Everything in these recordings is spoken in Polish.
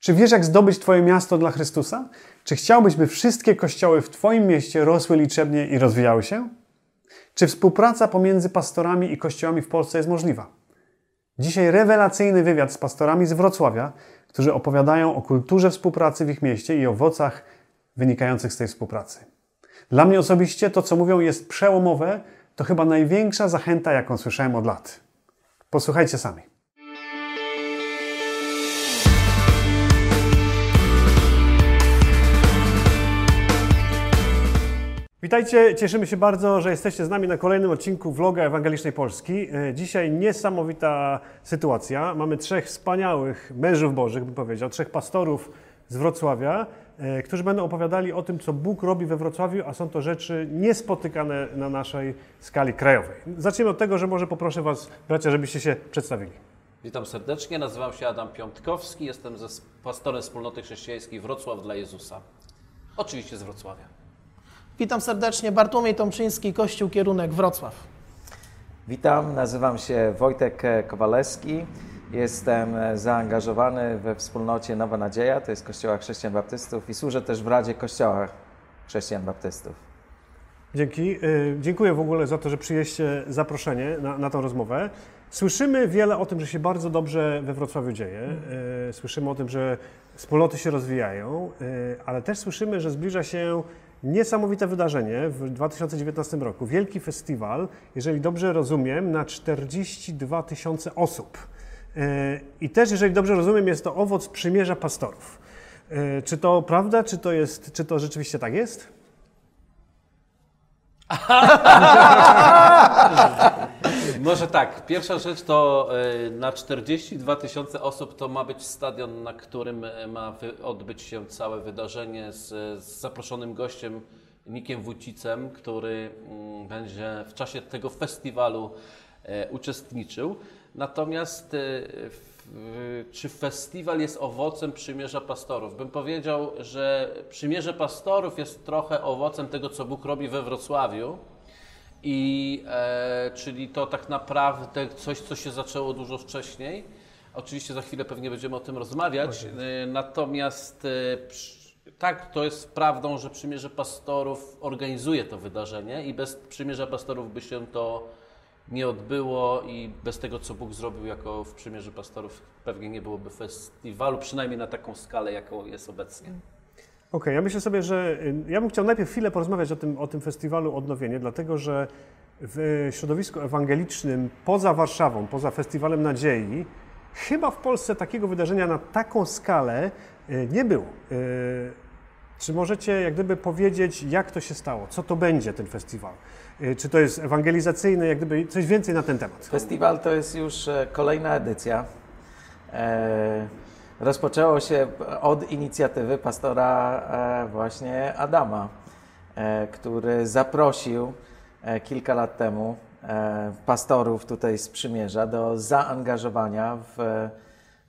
Czy wiesz, jak zdobyć Twoje miasto dla Chrystusa? Czy chciałbyś, by wszystkie kościoły w Twoim mieście rosły liczebnie i rozwijały się? Czy współpraca pomiędzy pastorami i kościołami w Polsce jest możliwa? Dzisiaj rewelacyjny wywiad z pastorami z Wrocławia, którzy opowiadają o kulturze współpracy w ich mieście i owocach wynikających z tej współpracy. Dla mnie osobiście to, co mówią, jest przełomowe, to chyba największa zachęta, jaką słyszałem od lat. Posłuchajcie sami. Witajcie, cieszymy się bardzo, że jesteście z nami na kolejnym odcinku vloga Ewangelicznej Polski. E, Dzisiaj niesamowita sytuacja. Mamy trzech wspaniałych mężów bożych, bym powiedział, trzech pastorów z Wrocławia, e, którzy będą opowiadali o tym, co Bóg robi we Wrocławiu, a są to rzeczy niespotykane na naszej skali krajowej. Zacznijmy od tego, że może poproszę Was, bracia, żebyście się przedstawili. Witam serdecznie, nazywam się Adam Piątkowski, jestem pastorem wspólnoty chrześcijańskiej Wrocław dla Jezusa. Oczywiście z Wrocławia. Witam serdecznie, Bartłomiej Tomczyński, Kościół Kierunek Wrocław. Witam, nazywam się Wojtek Kowalewski. Jestem zaangażowany we wspólnocie Nowa Nadzieja, to jest Kościoła Chrześcijan Baptystów i służę też w Radzie Kościoła Chrześcijan Baptystów. Dzięki. Y, Dziękuję w ogóle za to, że przyjęliście zaproszenie na, na tę rozmowę. Słyszymy wiele o tym, że się bardzo dobrze we Wrocławiu dzieje. Y, Słyszymy o tym, że wspólnoty się rozwijają, y, ale też słyszymy, że zbliża się niesamowite wydarzenie w 2019 roku. Wielki festiwal, jeżeli dobrze rozumiem, na 42 tysiące osób. Y, I też, jeżeli dobrze rozumiem, jest to owoc przymierza pastorów. Y, Czy to prawda, czy to, jest, czy to rzeczywiście tak jest? Może tak, pierwsza rzecz to e, na 42 tysiące osób to ma być stadion, na którym e, ma odbyć się całe wydarzenie z, z zaproszonym gościem Nikiem Wójcicem, który mm, będzie w czasie tego festiwalu e, uczestniczył. Natomiast czy festiwal jest owocem przymierza pastorów? Bym powiedział, że przymierze pastorów jest trochę owocem tego, co Bóg robi we Wrocławiu. I e, czyli to tak naprawdę coś, co się zaczęło dużo wcześniej. Oczywiście za chwilę pewnie będziemy o tym rozmawiać. E, natomiast e, przy- tak, to jest prawdą, że Przymierze Pastorów organizuje to wydarzenie i bez Przymierza Pastorów by się to nie odbyło i bez tego, co Bóg zrobił jako w Przymierze Pastorów, pewnie nie byłoby festiwalu, przynajmniej na taką skalę, jaką jest obecnie. Okej, ja myślę sobie, że y, ja bym chciał najpierw chwilę porozmawiać o tym, o tym festiwalu Odnowienie, dlatego że w środowisku ewangelicznym poza Warszawą, poza Festiwalem Nadziei, chyba w Polsce takiego wydarzenia na taką skalę y, nie było. Y, Czy możecie jak gdyby powiedzieć, jak to się stało? Co to będzie ten festiwal? Y, Czy to jest ewangelizacyjny, jak gdyby coś więcej na ten temat? Festiwal to jest już e, kolejna edycja. E, rozpoczęło się od inicjatywy pastora e, właśnie Adama, e, który zaprosił e, kilka lat temu pastorów tutaj z Przymierza do zaangażowania w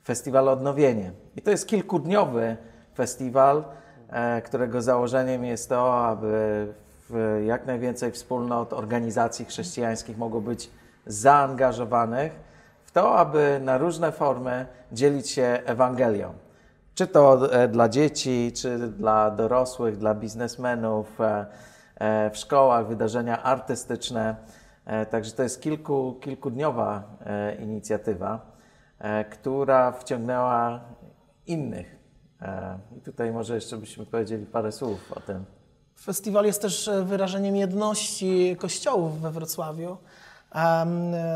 festiwal Odnowienie. I to jest kilkudniowy festiwal, którego założeniem jest to, aby jak najwięcej wspólnot, organizacji chrześcijańskich mogło być zaangażowanych to, aby na różne formy dzielić się Ewangelią. Czy to e, dla dzieci, czy dla dorosłych, dla biznesmenów, e, e, w szkołach, wydarzenia artystyczne. Także to jest kilku, kilkudniowa inicjatywa, która wciągnęła innych. I tutaj może jeszcze byśmy powiedzieli parę słów o tym. Festiwal jest też wyrażeniem jedności kościołów we Wrocławiu. E,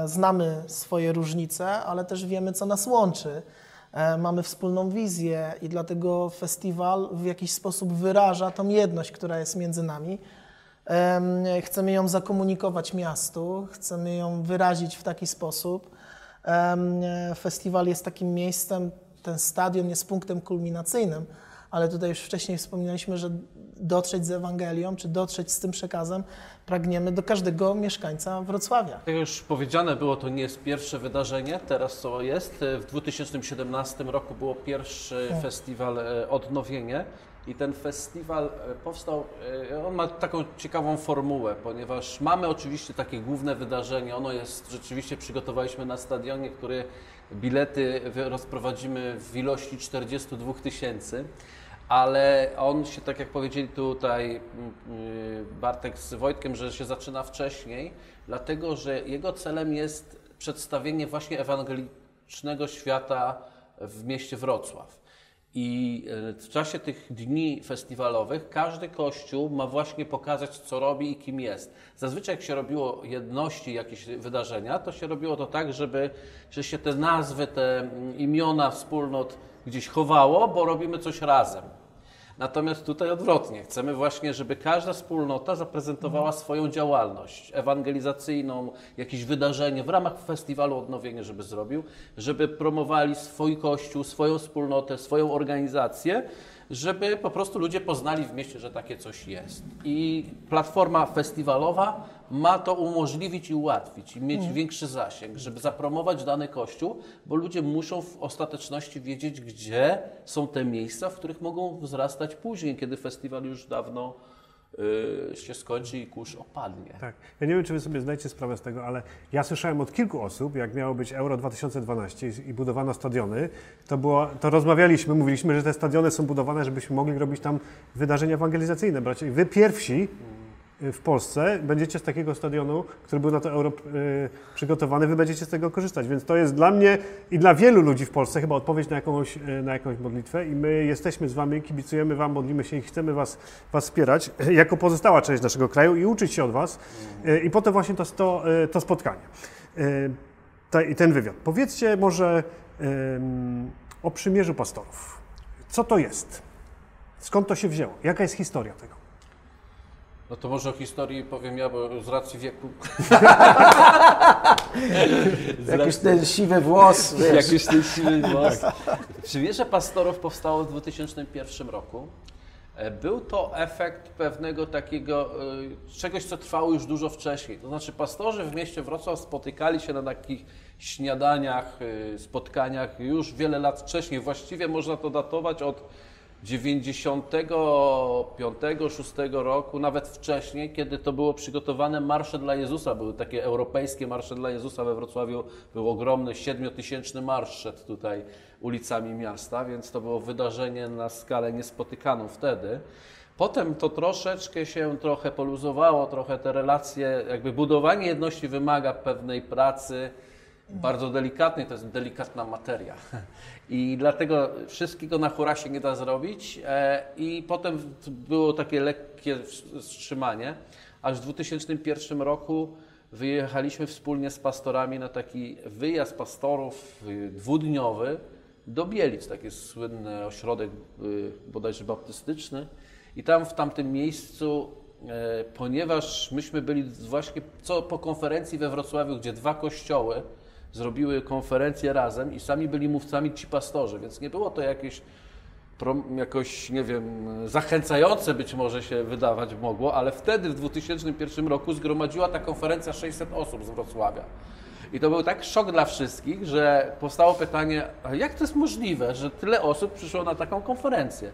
Znamy swoje różnice, ale też wiemy, co nas łączy. E, Mamy wspólną wizję i dlatego festiwal w jakiś sposób wyraża tą jedność, która jest między nami. Em, Chcemy ją zakomunikować miastu, chcemy ją wyrazić w taki sposób. E, Festiwal jest takim miejscem, ten stadion jest punktem kulminacyjnym, ale tutaj już wcześniej wspominaliśmy, że dotrzeć z Ewangelią, czy dotrzeć z tym przekazem pragniemy do każdego mieszkańca Wrocławia. Tak jak już powiedziane było, to nie jest pierwsze wydarzenie, teraz to jest. W 2017 roku było pierwszy festiwal e, Odnowienie i ten festiwal e, powstał, e, on ma taką ciekawą formułę, ponieważ mamy oczywiście takie główne wydarzenie, ono jest, rzeczywiście przygotowaliśmy na stadionie, który bilety rozprowadzimy w ilości 42 tysięcy, ale on się, tak jak powiedzieli tutaj mm, y, Bartek z Wojtkiem, że się zaczyna wcześniej, dlatego że jego celem jest przedstawienie właśnie ewangelicznego świata w mieście Wrocław. I e, w czasie tych dni festiwalowych każdy kościół ma właśnie pokazać, co robi i kim jest. Zazwyczaj, jak się robiło jedności, jakieś wydarzenia, to się robiło to tak, żeby że się te nazwy, te mm, imiona wspólnot gdzieś chowało, bo robimy coś razem. Natomiast tutaj odwrotnie. Chcemy właśnie, żeby każda wspólnota zaprezentowała swoją działalność ewangelizacyjną, jakieś wydarzenie w ramach festiwalu Odnowienie, żeby zrobił, żeby promowali swój kościół, swoją wspólnotę, swoją organizację, żeby po prostu ludzie poznali w mieście, że takie coś jest. I platforma festiwalowa ma to umożliwić i ułatwić, i mieć większy zasięg, żeby zapromować dany kościół, bo ludzie muszą w ostateczności wiedzieć, gdzie są te miejsca, w których mogą wzrastać później, kiedy festiwal już dawno y, się skończy i kurz opadnie. Tak. Ja nie wiem, czy wy sobie zdajecie sprawę z tego, ale ja słyszałem od kilku osób, jak miało być Euro 2012 i budowano stadiony, to, było, to rozmawialiśmy, mówiliśmy, że te stadiony są budowane, żebyśmy mogli robić tam wydarzenia ewangelizacyjne. Bracie. Wy pierwsi w Polsce będziecie z takiego stadionu, który był na to Euro y, przygotowany, wy będziecie z tego korzystać. Więc to jest dla mnie i dla wielu ludzi w Polsce chyba odpowiedź na jakąś, y, na jakąś modlitwę i my jesteśmy z wami, kibicujemy wam, modlimy się i chcemy was, was wspierać jako pozostała część naszego kraju i uczyć się od was. Y, I potem właśnie to, to, y, to spotkanie y, i ten wywiad. Powiedzcie może o przymierzu pastorów. Co to jest? Skąd to się wzięło? Jaka jest historia tego? No to może o historii powiem ja, bo z racji wieku... z Jakiś ten siwy włos, wiesz. Jakiś ten siły głos. Przymierze pastorów powstało w 2001 roku. E, Był to efekt pewnego takiego e, czegoś, co trwało już dużo wcześniej. To znaczy, pastorzy w mieście Wrocław spotykali się na takich śniadaniach, e, spotkaniach już wiele lat wcześniej. Właściwie można to datować od 95-6 roku, nawet wcześniej, kiedy to było przygotowane Marsze dla Jezusa. Były takie europejskie Marsze dla Jezusa we Wrocławiu. Był ogromny, siedmiotysięczny marsz szedł tutaj ulicami miasta, więc to było wydarzenie na skalę niespotykaną wtedy. Potem to troszeczkę się trochę poluzowało, trochę te relacje, jakby budowanie jedności wymaga pewnej pracy, bardzo delikatnej, to jest delikatna materia. I dlatego wszystkiego na hura się nie da zrobić. E, I potem było takie lekkie ws- wstrzymanie, aż w 2001 roku wyjechaliśmy wspólnie z pastorami na taki wyjazd pastorów y, dwudniowy do Bielic, taki słynny ośrodek y, bodajże baptystyczny. I tam w tamtym miejscu, e, ponieważ myśmy byli właśnie co po konferencji we Wrocławiu, gdzie dwa kościoły zrobiły konferencję razem i sami byli mówcami ci pastorzy, więc nie było to jakieś jakoś, nie wiem, zachęcające być może się wydawać mogło, ale wtedy w 2001 roku zgromadziła ta konferencja 600 osób z Wrocławia. I to był tak szok dla wszystkich, że powstało pytanie, jak to jest możliwe, że tyle osób przyszło na taką konferencję?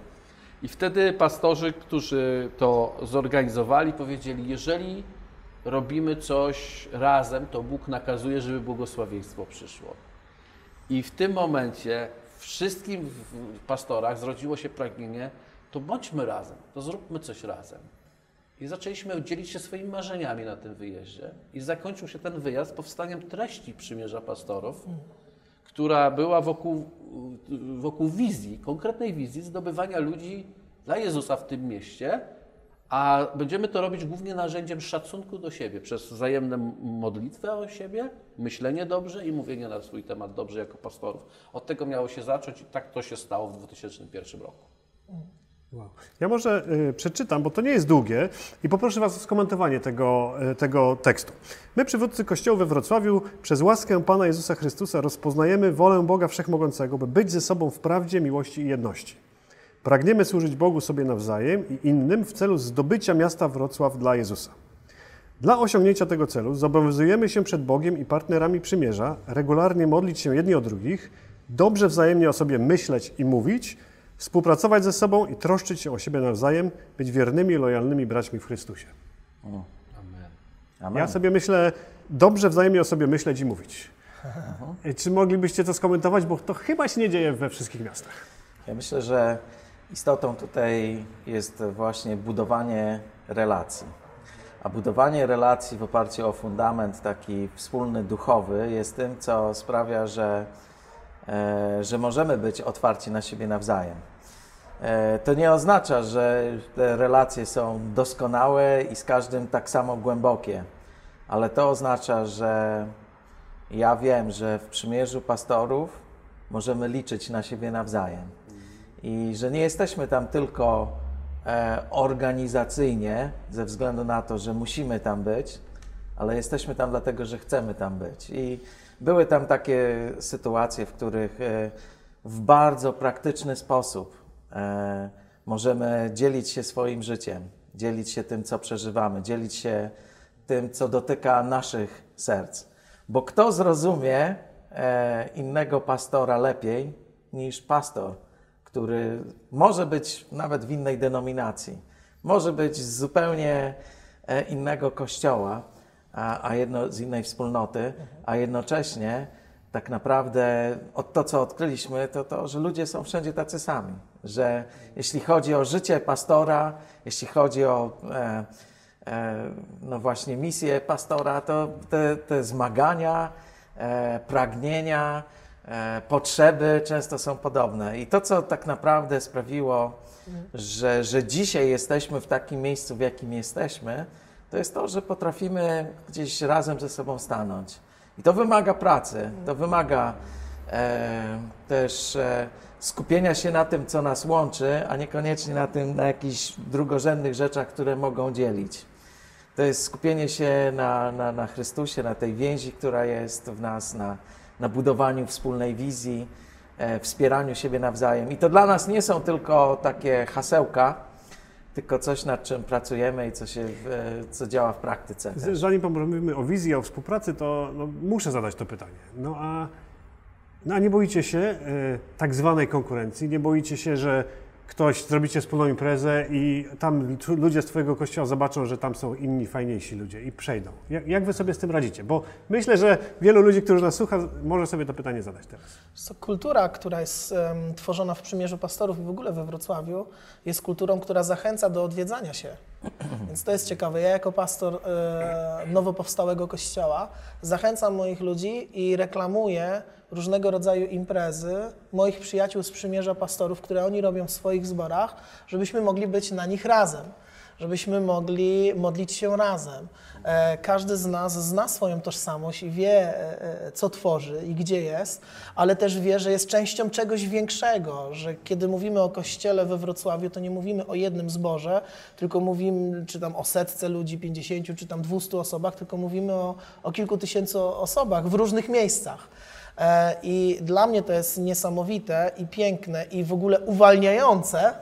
I wtedy pastorzy, którzy to zorganizowali, powiedzieli, jeżeli robimy coś razem, to Bóg nakazuje, żeby błogosławieństwo przyszło. I w tym momencie wszystkim w- pastorach zrodziło się pragnienie, to bądźmy razem, to zróbmy coś razem. I zaczęliśmy dzielić się swoimi marzeniami na tym wyjeździe. I zakończył się ten wyjazd powstaniem treści Przymierza Pastorów, która była wokół, wokół wizji, konkretnej wizji zdobywania ludzi dla Jezusa w tym mieście, a będziemy to robić głównie narzędziem szacunku do siebie, przez wzajemną modlitwę o siebie, myślenie dobrze i mówienie na swój temat dobrze jako pastorów. Od tego miało się zacząć i tak to się stało w 2001 roku. Wow. Ja może y, przeczytam, bo to nie jest długie i poproszę Was o skomentowanie tego, y, tego tekstu. My, przywódcy Kościoła we Wrocławiu, przez łaskę Pana Jezusa Chrystusa rozpoznajemy wolę Boga Wszechmogącego, by być ze sobą w prawdzie, miłości i jedności. Pragniemy służyć Bogu sobie nawzajem i innym w celu zdobycia miasta Wrocław dla Jezusa. Dla osiągnięcia tego celu zobowiązujemy się przed Bogiem i partnerami przymierza regularnie modlić się jedni o drugich, dobrze wzajemnie o sobie myśleć i mówić, współpracować ze sobą i troszczyć się o siebie nawzajem, być wiernymi, lojalnymi braćmi w Chrystusie. Amen. Amen. Ja sobie myślę, dobrze wzajemnie o sobie myśleć i mówić. Czy moglibyście to skomentować, bo to chyba się nie dzieje we wszystkich miastach. Ja myślę, że istotą tutaj jest właśnie budowanie relacji. A budowanie relacji w oparciu o fundament taki wspólny, duchowy jest tym, co sprawia, że, e, że możemy być otwarci na siebie nawzajem. E, to nie oznacza, że te relacje są doskonałe i z każdym tak samo głębokie, ale to oznacza, że ja wiem, że w przymierzu pastorów możemy liczyć na siebie nawzajem i że nie jesteśmy tam tylko e, organizacyjnie, ze względu na to, że musimy tam być, ale jesteśmy tam dlatego, że chcemy tam być. I były tam takie sytuacje, w których e, w bardzo praktyczny sposób e, możemy dzielić się swoim życiem, dzielić się tym, co przeżywamy, dzielić się tym, co dotyka naszych serc. Bo kto zrozumie innego pastora lepiej niż pastor, który może być nawet w innej denominacji, może być z zupełnie e, innego kościoła, a, a jedno, z innej wspólnoty, a jednocześnie tak naprawdę od to, co odkryliśmy, to to, że ludzie są wszędzie tacy sami. Że jeśli chodzi o życie pastora, jeśli chodzi o e, e, no właśnie misję pastora, to te, te zmagania, e, pragnienia, potrzeby często są podobne. I to, co tak naprawdę sprawiło, że, że dzisiaj jesteśmy w takim miejscu, w jakim jesteśmy, to jest to, że potrafimy gdzieś razem ze sobą stanąć. I to wymaga pracy, to wymaga e, też e, skupienia się na tym, co nas łączy, a niekoniecznie na tym, na jakichś drugorzędnych rzeczach, które mogą dzielić. To jest skupienie się na, na, na Chrystusie, na tej więzi, która jest w nas, na, na budowaniu wspólnej wizji, e, wspieraniu siebie nawzajem. I to dla nas nie są tylko takie hasełka, tylko coś, nad czym pracujemy i co, się, w- e, co działa w praktyce. Zanim pomówimy o wizji, o współpracy, to no, muszę zadać to pytanie. No a, no a nie boicie się e, tak zwanej konkurencji? Nie boicie się, że ktoś zrobicie wspólną imprezę i tam ludzie z Twojego kościoła zobaczą, że tam są inni, fajniejsi ludzie i przejdą? Jak, jak Wy sobie z tym radzicie? Bo myślę, że wielu ludzi, którzy nas słucha, może sobie to pytanie zadać teraz. Co, kultura, która jest em, tworzona w Przymierzu Pastorów i w ogóle we Wrocławiu, jest kulturą, która zachęca do odwiedzania się. Więc to jest ciekawe. Ja jako pastor e, nowo powstałego kościoła zachęcam moich ludzi i reklamuję różnego rodzaju imprezy moich przyjaciół z Przymierza Pastorów, które oni robią w swoich zborach, żebyśmy mogli być na nich razem żebyśmy mogli modlić się razem. E, Każdy z nas zna swoją tożsamość i wie, e, e, co tworzy i gdzie jest, ale też wie, że jest częścią czegoś większego, że kiedy mówimy o kościele we Wrocławiu, to nie mówimy o jednym zborze, tylko mówimy, czy tam o setce ludzi, 50, czy tam 200 osobach, tylko mówimy o, o kilku tysięcy osobach w różnych miejscach. E, I dla mnie to jest niesamowite i piękne i w ogóle uwalniające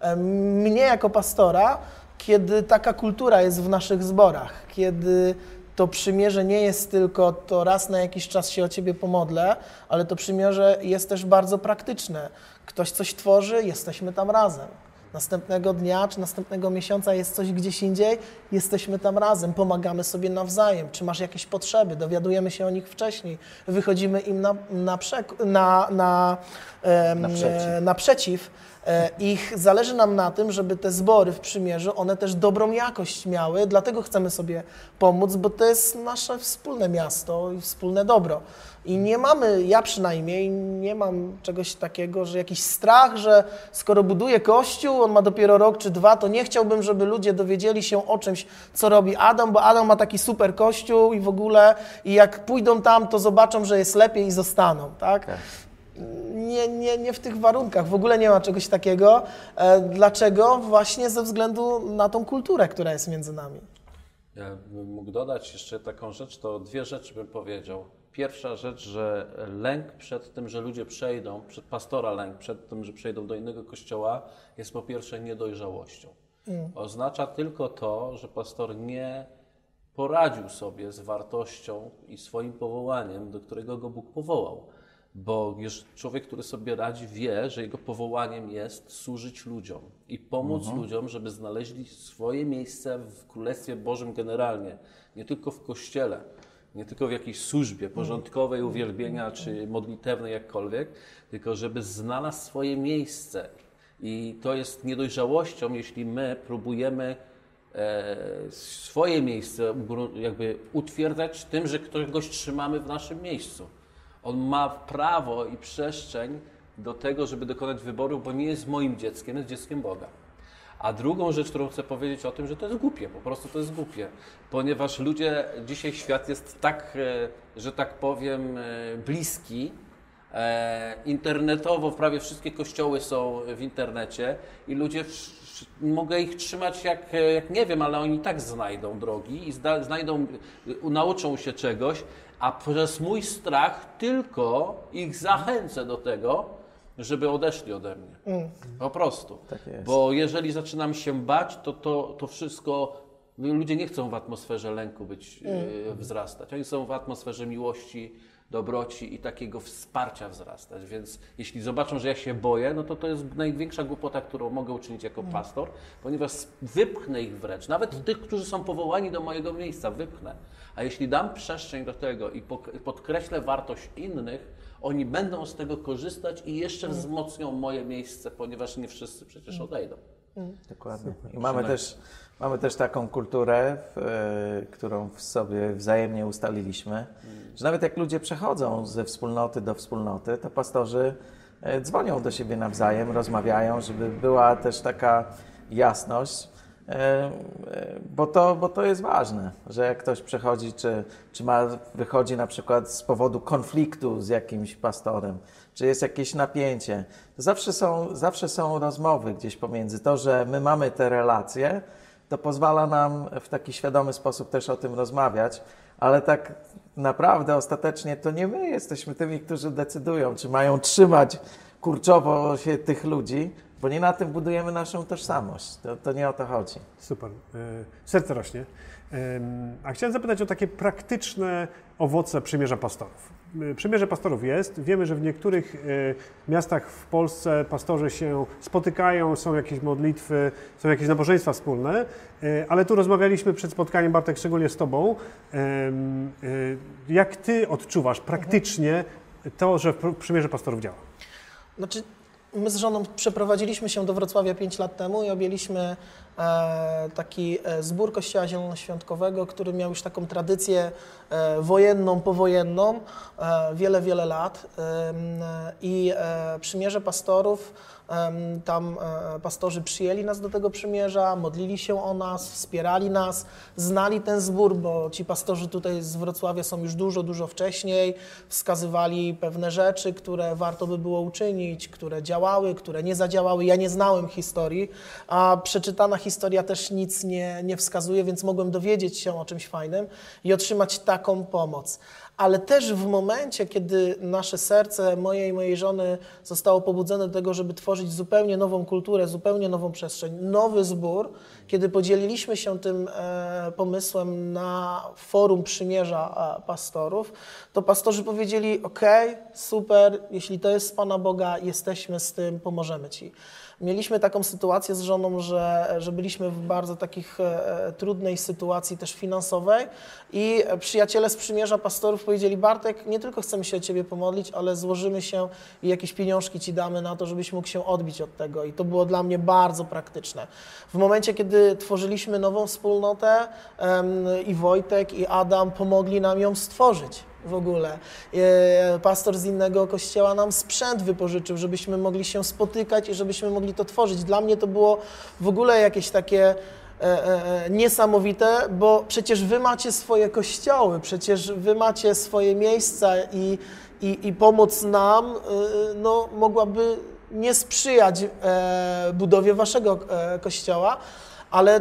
e, mnie jako pastora, kiedy taka kultura jest w naszych zborach, kiedy to przymierze nie jest tylko to raz na jakiś czas się o ciebie pomodlę, ale to przymierze jest też bardzo praktyczne. Ktoś coś tworzy, jesteśmy tam razem. Następnego dnia czy następnego miesiąca jest coś gdzieś indziej, jesteśmy tam razem, pomagamy sobie nawzajem. Czy masz jakieś potrzeby, dowiadujemy się o nich wcześniej, wychodzimy im na, na, na, na, em, Naprzeciw. e, naprzeciw. E, Ich zależy nam na tym, żeby te zbory w przymierzu, one też dobrą jakość miały, dlatego chcemy sobie pomóc, bo to jest nasze wspólne miasto i wspólne dobro. I nie mamy, ja przynajmniej, nie mam czegoś takiego, że jakiś strach, że skoro buduję kościół, on ma dopiero rok czy dwa, to nie chciałbym, żeby ludzie dowiedzieli się o czymś, co robi Adam, bo Adam ma taki super kościół i w ogóle, i jak pójdą tam, to zobaczą, że jest lepiej i zostaną, tak? Tak. Nie, nie, nie w tych warunkach, w ogóle nie ma czegoś takiego. E, Dlaczego? Właśnie ze względu na tą kulturę, która jest między nami. Ja bym mógł dodać jeszcze taką rzecz, to dwie rzeczy bym powiedział. Pierwsza rzecz, że lęk przed tym, że ludzie przejdą, przed pastora lęk przed tym, że przejdą do innego kościoła, jest po pierwsze niedojrzałością. Oznacza tylko to, że pastor nie poradził sobie z wartością i swoim powołaniem, do którego go Bóg powołał. Bo już człowiek, który sobie radzi, wie, że jego powołaniem jest służyć ludziom i pomóc ludziom, żeby znaleźli swoje miejsce w Królestwie Bożym generalnie, nie tylko w Kościele. Nie tylko w jakiejś służbie porządkowej, uwielbienia czy modlitewnej, jakkolwiek, tylko żeby znalazł swoje miejsce. I to jest niedojrzałością, jeśli my próbujemy e, swoje miejsce jakby utwierdzać tym, że kogoś trzymamy w naszym miejscu. On ma prawo i przestrzeń do tego, żeby dokonać wyboru, bo nie jest moim dzieckiem, jest dzieckiem Boga. A drugą rzecz, którą chcę powiedzieć o tym, że to jest głupie, po prostu to jest głupie, ponieważ ludzie, dzisiaj świat jest tak, e, że tak powiem, e, bliski, e, internetowo prawie wszystkie kościoły są w internecie i ludzie, mogę ich trzymać jak, jak nie wiem, ale oni tak znajdą drogi i zda, znajdą, nauczą się czegoś, a przez mój strach tylko ich zachęcę do tego, żeby odeszli ode mnie. Po prostu. Tak jest. Bo jeżeli zaczynam się bać, to to, to wszystko. Ludzie nie chcą w atmosferze lęku być, e, wzrastać. Oni chcą w atmosferze miłości, dobroci i takiego wsparcia wzrastać. Więc jeśli zobaczą, że ja się boję, no to to jest największa głupota, którą mogę uczynić jako pastor, ponieważ wypchnę ich wręcz. Nawet tych, którzy są powołani do mojego miejsca, wypchnę. A jeśli dam przestrzeń do tego i podkreślę wartość innych, oni będą z tego korzystać i jeszcze wzmocnią moje miejsce, ponieważ nie wszyscy przecież odejdą. Dokładnie. I mamy też, mamy też taką kulturę, w, e, którą w sobie wzajemnie ustaliliśmy, że nawet jak ludzie przechodzą ze wspólnoty do wspólnoty, to pastorzy e, dzwonią do siebie nawzajem, rozmawiają, żeby była też taka jasność. E, e, Bo to, bo to jest ważne, że jak ktoś przechodzi, czy, czy ma, wychodzi na przykład z powodu konfliktu z jakimś pastorem, czy jest jakieś napięcie, to zawsze są, zawsze są rozmowy gdzieś pomiędzy. To, że my mamy te relacje, to pozwala nam w taki świadomy sposób też o tym rozmawiać, ale tak naprawdę ostatecznie to nie my jesteśmy tymi, którzy decydują, czy mają trzymać kurczowo się tych ludzi, bo nie na tym budujemy naszą tożsamość. To, to nie o to chodzi. Super. E, Serce rośnie. A chciałem zapytać o takie praktyczne owoce przymierza pastorów. E, Przymierze pastorów jest. Wiemy, że w niektórych e, miastach w Polsce pastorzy się spotykają, są jakieś modlitwy, są jakieś nabożeństwa wspólne, ale tu rozmawialiśmy przed spotkaniem, Bartek, szczególnie z Tobą. Jak Ty odczuwasz praktycznie to, że pr- przymierze pastorów działa? Znaczy, my z żoną przeprowadziliśmy się do Wrocławia 5 lat temu i objęliśmy e, taki e, zbór Kościoła Zielonoświątkowego, który miał już taką tradycję e, wojenną, powojenną, wiele, wiele lat. I przymierze pastorów, tam e, pastorzy przyjęli nas do tego przymierza, modlili się o nas, wspierali nas, znali ten zbór, bo ci pastorzy tutaj z Wrocławia są już dużo, dużo wcześniej, wskazywali pewne rzeczy, które warto by było uczynić, które działały, które nie zadziałały. Ja nie znałem historii, a przeczytana historia też nic nie, nie wskazuje, więc mogłem dowiedzieć się o czymś fajnym i otrzymać taką pomoc. Ale też w momencie, kiedy nasze serce, moje i mojej żony, zostało pobudzone do tego, żeby tworzyć zupełnie nową kulturę, zupełnie nową przestrzeń, nowy zbór, kiedy podzieliliśmy się tym e, pomysłem na forum przymierza e, pastorów, to pastorzy powiedzieli: OK, super, jeśli to jest z Pana Boga, jesteśmy z tym, pomożemy Ci. Mieliśmy taką sytuację z żoną, że, że byliśmy w bardzo takich e, trudnej sytuacji też finansowej i przyjaciele z przymierza pastorów powiedzieli Bartek, nie tylko chcemy się o Ciebie pomodlić, ale złożymy się i jakieś pieniążki Ci damy na to, żebyś mógł się odbić od tego i to było dla mnie bardzo praktyczne. W momencie, kiedy tworzyliśmy nową wspólnotę i Wojtek i Adam pomogli nam ją stworzyć w ogóle. E, Pastor z innego kościoła nam sprzęt wypożyczył, żebyśmy mogli się spotykać i żebyśmy mogli to tworzyć. Dla mnie to było w ogóle jakieś takie e, e, niesamowite, bo przecież wy macie swoje kościoły, przecież wy macie swoje miejsca i, i, i pomoc nam no, mogłaby nie sprzyjać budowie waszego kościoła, ale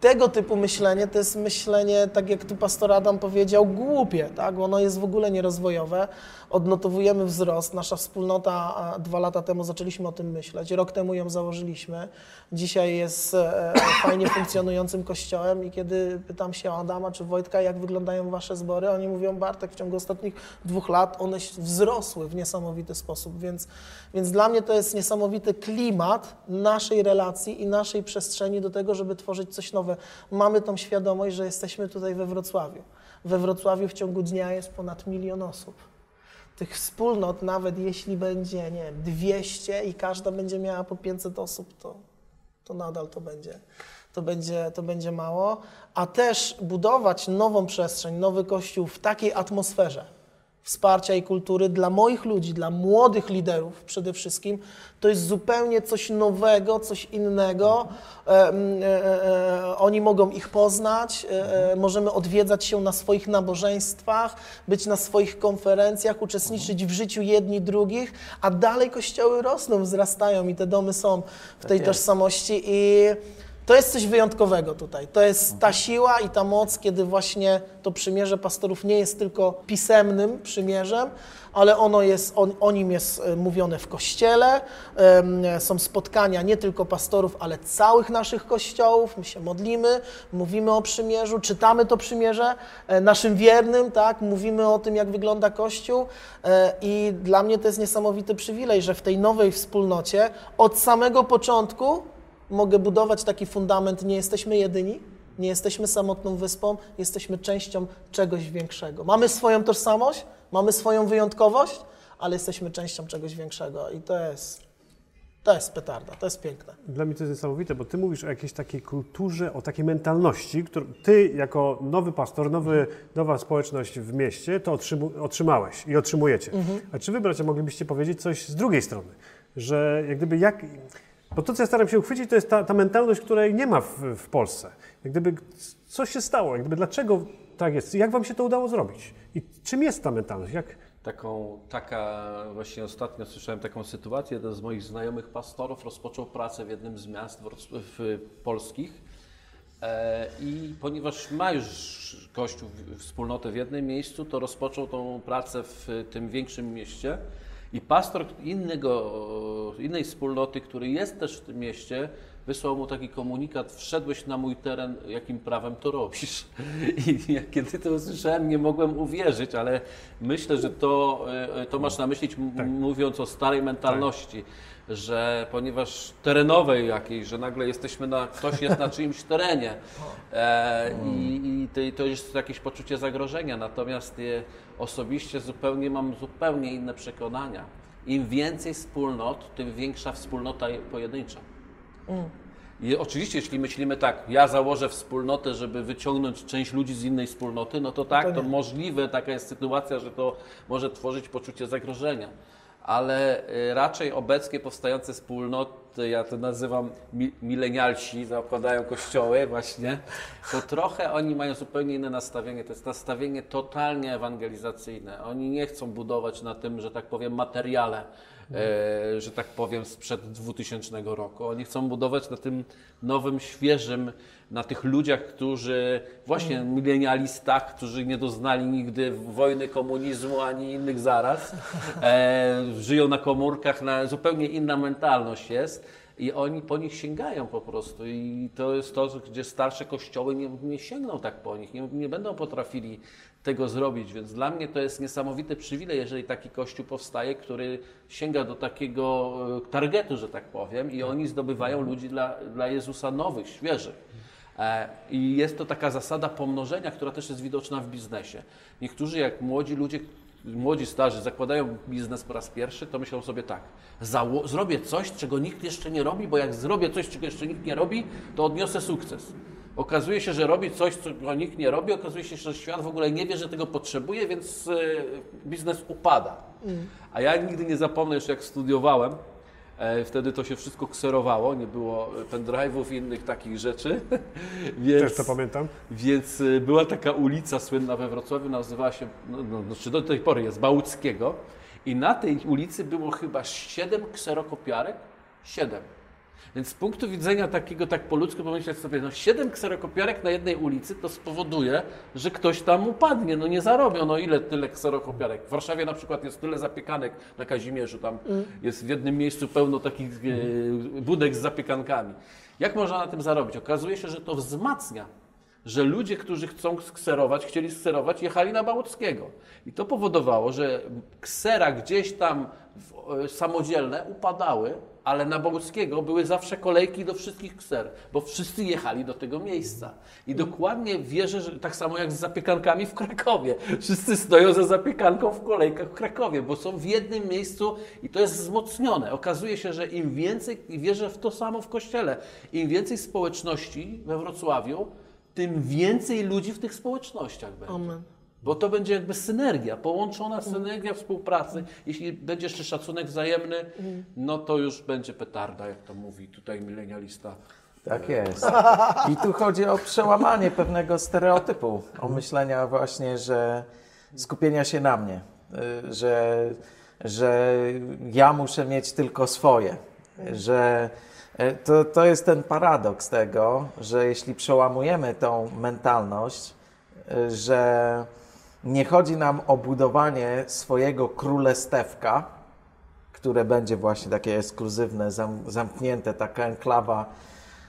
tego typu myślenie to jest myślenie, tak jak tu pastor Adam powiedział, głupie, tak? ono jest w ogóle nierozwojowe. Odnotowujemy wzrost. Nasza wspólnota dwa lata temu zaczęliśmy o tym myśleć, rok temu ją założyliśmy. Dzisiaj jest e, fajnie funkcjonującym kościołem i kiedy pytam się Adama czy Wojtka, jak wyglądają wasze zbory, oni mówią, Bartek, w ciągu ostatnich dwóch lat one wzrosły w niesamowity sposób, więc, więc dla mnie to jest niesamowity klimat naszej relacji i naszej przestrzeni do tego, żeby tworzyć coś nowe. Mamy tą świadomość, że jesteśmy tutaj we Wrocławiu. We Wrocławiu w ciągu dnia jest ponad milion osób. Tych wspólnot, nawet jeśli będzie, nie wiem, 200 i każda będzie miała po 500 osób, to, to nadal to będzie, to, będzie, to będzie mało. A też budować nową przestrzeń, nowy kościół w takiej atmosferze, wsparcia i kultury dla moich ludzi, dla młodych liderów przede wszystkim, to jest zupełnie coś nowego, coś innego. E, e, e, oni mogą ich poznać, e, e, możemy odwiedzać się na swoich nabożeństwach, być na swoich konferencjach, uczestniczyć w życiu jedni drugich, a dalej kościoły rosną, wzrastają i te domy są w tej jest. tożsamości i to jest coś wyjątkowego tutaj. To jest ta siła i ta moc, kiedy właśnie to przymierze pastorów nie jest tylko pisemnym przymierzem, ale ono jest, on, o nim jest e, mówione w kościele. Są spotkania nie tylko pastorów, ale całych naszych kościołów. My się modlimy, mówimy o przymierzu, czytamy to przymierze e, naszym wiernym, tak? Mówimy o tym, jak wygląda Kościół. E, I dla mnie to jest niesamowity przywilej, że w tej nowej wspólnocie od samego początku mogę budować taki fundament, nie jesteśmy jedyni, nie jesteśmy samotną wyspą, jesteśmy częścią czegoś większego. Mamy swoją tożsamość, mamy swoją wyjątkowość, ale jesteśmy częścią czegoś większego i to jest, to jest petarda, to jest piękne. Dla mnie to jest niesamowite, bo ty mówisz o jakiejś takiej kulturze, o takiej mentalności, którą ty jako nowy pastor, nowy, nowa społeczność w mieście, to otrzymałeś i otrzymujecie. A czy wy, bracia, moglibyście powiedzieć coś z drugiej strony? Że jak gdyby jak... Bo to, co ja staram się uchwycić, to jest ta, ta mentalność, której nie ma w, w Polsce. Jak gdyby co się stało? Jak gdyby dlaczego tak jest? Jak wam się to udało zrobić? I czym jest ta mentalność? Jak... Taką, taka, właśnie ostatnio słyszałem taką sytuację, jeden z moich znajomych pastorów rozpoczął pracę w jednym z miast wroc- w, polskich e, i ponieważ ma już kościół, w- wspólnotę w jednym miejscu, to rozpoczął tą pracę w tym większym mieście i pastor innego, innej wspólnoty, który jest też w tym mieście, wysłał mu taki komunikat, wszedłeś na mój teren, jakim prawem to robisz? I ja kiedy to usłyszałem, nie mogłem uwierzyć, ale myślę, że to, e, to masz na myśli, m- mówiąc o starej mentalności, że ponieważ terenowej jakiejś, że nagle jesteśmy na, ktoś jest na czyimś terenie e, i, i to, to jest jakieś poczucie zagrożenia, natomiast e, osobiście zupełnie mam zupełnie inne przekonania. Im więcej wspólnot, tym większa wspólnota pojedyncza. I oczywiście, jeśli myślimy tak, ja założę wspólnotę, żeby wyciągnąć część ludzi z innej wspólnoty, no to tak, to, możliwe, taka jest sytuacja, że to może tworzyć poczucie zagrożenia. Ale y, raczej obecnie powstające wspólnoty, ja to nazywam mi, milenialsi, zakładają kościoły właśnie, to trochę oni mają zupełnie inne nastawienie. To jest nastawienie totalnie ewangelizacyjne. Oni nie chcą budować na tym, że tak powiem, materiale, e, że tak powiem, sprzed 2000 roku. Oni chcą budować na tym nowym, świeżym, na tych ludziach, którzy właśnie milenialistach, którzy nie doznali nigdy wojny, komunizmu ani innych zaraz, e, żyją na komórkach, na, zupełnie inna mentalność jest. I oni po nich sięgają po prostu. I to jest to, gdzie starsze kościoły nie, nie sięgną tak po nich, nie, nie będą potrafili tego zrobić. Więc dla mnie to jest niesamowity przywilej, jeżeli taki kościół powstaje, który sięga do takiego e, targetu, że tak powiem, i oni zdobywają ludzi dla, dla Jezusa nowych, świeżych. E, I jest to taka zasada pomnożenia, która też jest widoczna w biznesie. Niektórzy, jak młodzi ludzie, młodzi starzy zakładają biznes po raz pierwszy, to myślą sobie tak, zrobię coś, czego nikt jeszcze nie robi, bo jak zrobię coś, czego jeszcze nikt nie robi, to odniosę sukces. Okazuje się, że robi coś, czego nikt nie robi, okazuje się, że świat w ogóle nie wie, że tego potrzebuje, więc e, biznes upada. A ja nigdy nie zapomnę, jeszcze jak studiowałem, E, Wtedy to się wszystko kserowało, nie było pendrive'ów i innych takich rzeczy. Więc, Też to pamiętam. Więc y, była taka ulica słynna we Wrocławiu, nazywała się, no, no, znaczy do tej pory jest, Bałuckiego. I na tej ulicy było chyba siedem kserokopiarek. Siedem. Więc z punktu widzenia takiego, tak po ludzku pomyśleć sobie, no siedem kserokopiarek na jednej ulicy to spowoduje, że ktoś tam upadnie, no nie zarobią, no ile tyle kserokopiarek. W Warszawie na przykład jest tyle zapiekanek na Kazimierzu, tam jest w jednym miejscu pełno takich e, budek z zapiekankami. Jak można na tym zarobić? Okazuje się, że to wzmacnia że ludzie, którzy chcą skserować, chcieli skserować, jechali na Bałuckiego. I to powodowało, że ksera gdzieś tam w, e, samodzielne upadały, ale na Boguckiego były zawsze kolejki do wszystkich kser, bo wszyscy jechali do tego miejsca. I dokładnie wierzę, że tak samo jak z zapiekankami w Krakowie. Wszyscy stoją za zapiekanką w kolejkach w Krakowie, bo są w jednym miejscu i to jest wzmocnione. Okazuje się, że im więcej, i wierzę w to samo w Kościele, im więcej społeczności we Wrocławiu, tym więcej ludzi w tych społecznościach będzie. Amen. Bo to będzie jakby synergia, połączona synergia współpracy. Jeśli będzie jeszcze szacunek wzajemny, no to już będzie petarda, jak to mówi tutaj milenialista. Tak jest. I tu chodzi o przełamanie pewnego stereotypu, o myślenia właśnie, że skupienia się na mnie, że, że ja muszę mieć tylko swoje, że y, to, to jest ten paradoks tego, że jeśli przełamujemy tą mentalność, y, że nie chodzi nam o budowanie swojego królestewka, które będzie właśnie takie ekskluzywne, zam, zamknięte, taka enklawa,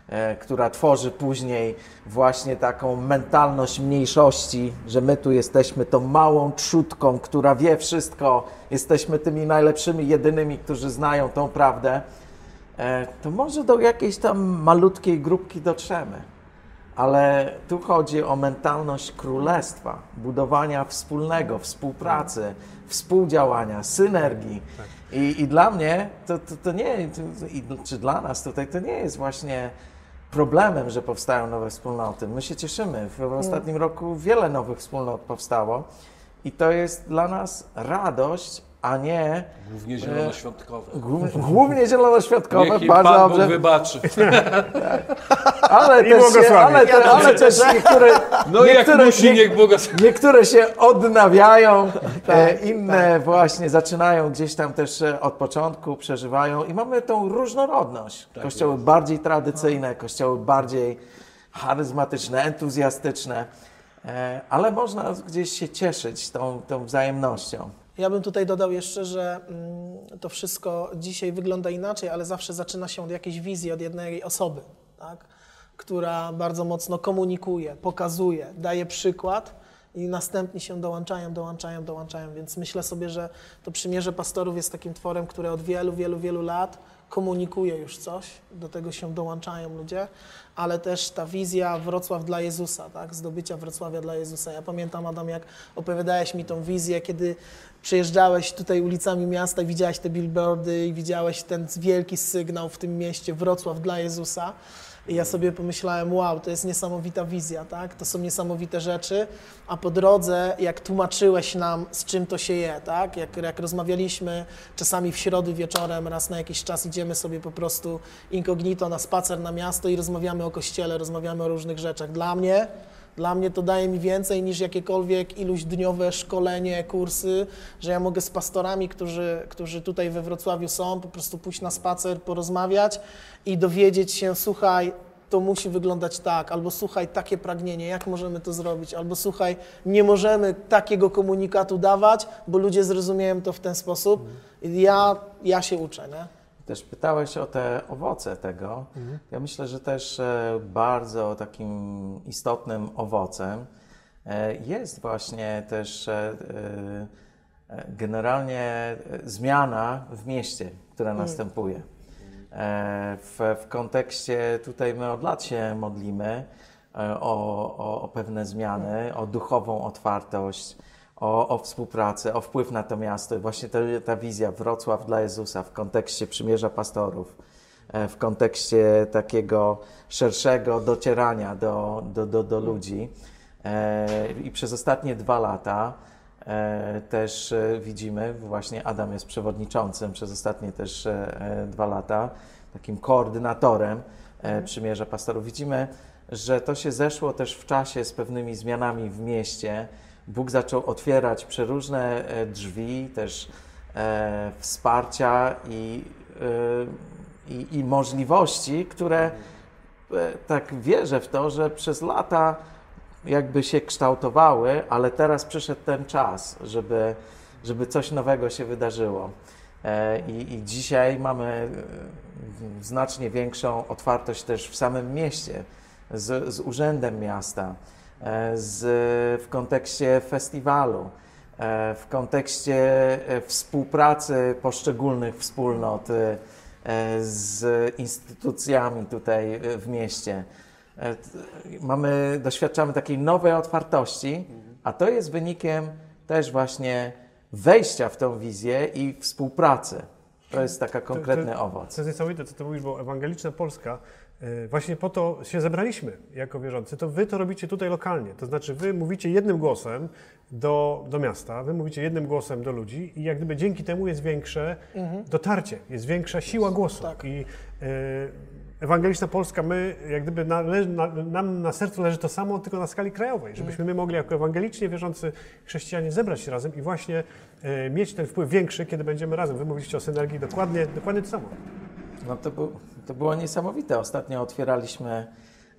e, która tworzy później właśnie taką mentalność mniejszości, że my tu jesteśmy tą małą trzutką, która wie wszystko, jesteśmy tymi najlepszymi, jedynymi, którzy znają tą prawdę, e, to może do jakiejś tam malutkiej grupki dotrzemy. Ale tu chodzi o mentalność królestwa, budowania wspólnego, współpracy, współdziałania, synergii. I, I dla mnie to, to, to nie, to, czy dla nas tutaj, to nie jest właśnie problemem, że powstają nowe wspólnoty. My się cieszymy. W ostatnim roku wiele nowych wspólnot powstało i to jest dla nas radość, a nie Głównie zielonoświątkowe. głó- głównie zielonoświątkowe. Niech bardzo Pan Bóg dobrze. wybaczy. Ale I też, się, ale, te, ale też niektóre, No i jak niektóre, musi, nie- niech błogosławi. Niektóre się odnawiają, Tak, e, inne właśnie zaczynają gdzieś tam też e, od początku, przeżywają i mamy tą różnorodność. Tak kościoły bardziej tradycyjne, kościoły bardziej charyzmatyczne, entuzjastyczne, e, ale można gdzieś się cieszyć tą, tą wzajemnością. Ja bym tutaj dodał jeszcze, że mm, to wszystko dzisiaj wygląda inaczej, ale zawsze zaczyna się od jakiejś wizji, od jednej osoby, tak? która bardzo mocno komunikuje, pokazuje, daje przykład i następni się dołączają, dołączają, dołączają. Więc myślę sobie, że to przymierze pastorów jest takim tworem, które od wielu, wielu, wielu lat komunikuje już coś, do tego się dołączają ludzie, ale też ta wizja Wrocław dla Jezusa, tak? zdobycia Wrocławia dla Jezusa. Ja pamiętam, Adam, jak opowiadałeś mi tą wizję, kiedy przejeżdżałeś tutaj ulicami miasta widziałeś te billboardy i widziałeś ten wielki sygnał w tym mieście Wrocław dla Jezusa. I ja sobie pomyślałem, wow, to jest niesamowita wizja, tak? To są niesamowite rzeczy, a po drodze, jak tłumaczyłeś nam, z czym to się je, tak? Jak, jak rozmawialiśmy czasami w środy wieczorem, raz na jakiś czas idziemy sobie po prostu incognito na spacer na miasto i rozmawiamy o kościele, rozmawiamy o różnych rzeczach. Dla mnie dla mnie to daje mi więcej niż jakiekolwiek iluś dniowe szkolenie, kursy, że ja mogę z pastorami, którzy, którzy tutaj we Wrocławiu są, po prostu pójść na spacer, porozmawiać i dowiedzieć się, słuchaj, to musi wyglądać tak, albo słuchaj, takie pragnienie, jak możemy to zrobić, albo słuchaj, nie możemy takiego komunikatu dawać, bo ludzie zrozumieją to w ten sposób. Ja, ja się uczę, nie? Też pytałeś o te owoce tego. Ja myślę, że też e, bardzo takim istotnym owocem e, jest właśnie też e, generalnie zmiana w mieście, która następuje. E, W, w kontekście, tutaj my od lat się modlimy o, o, o pewne zmiany, o duchową otwartość, o, o współpracę, o wpływ na to miasto. Właśnie ta, ta wizja Wrocław dla Jezusa w kontekście przymierza pastorów, e, w kontekście takiego szerszego docierania do, do, do, do ludzi. E, I przez ostatnie dwa lata e, też widzimy, właśnie Adam jest przewodniczącym przez ostatnie też dwa lata, takim koordynatorem przymierza pastorów. Widzimy, że to się zeszło też w czasie z pewnymi zmianami w mieście. Bóg zaczął otwierać przeróżne e, drzwi, też e, wsparcia i, e, i, i możliwości, które e, tak wierzę w to, że przez lata jakby się kształtowały, ale teraz przyszedł ten czas, żeby, żeby coś nowego się wydarzyło. E, I, I dzisiaj mamy e, znacznie większą otwartość też w samym mieście, z, z Urzędem Miasta, z, w kontekście festiwalu, e, w kontekście e, współpracy poszczególnych wspólnot, e, e, z instytucjami tutaj e, w mieście. E, Mamy, doświadczamy takiej nowej otwartości, a to jest wynikiem też właśnie wejścia w tą wizję i współpracy. To jest taka konkretny to- owoc. To jest niesamowite, co ty mówisz, bo ewangeliczna Polska, e, właśnie po to się zebraliśmy jako wierzący, to wy to robicie tutaj lokalnie. To znaczy wy mówicie jednym głosem do, do miasta, wy mówicie jednym głosem do ludzi i jak gdyby dzięki temu jest większe dotarcie, jest większa siła głosu. Tak. I e, ewangeliczna Polska, my jak gdyby nale, na, nam na sercu leży to samo, tylko na skali krajowej, żebyśmy my mogli jako ewangelicznie wierzący chrześcijanie zebrać się razem i właśnie e, mieć ten wpływ większy, kiedy będziemy razem. Wy mówiliście o synergii, dokładnie, dokładnie to samo. No to, był, to było niesamowite. Ostatnio otwieraliśmy,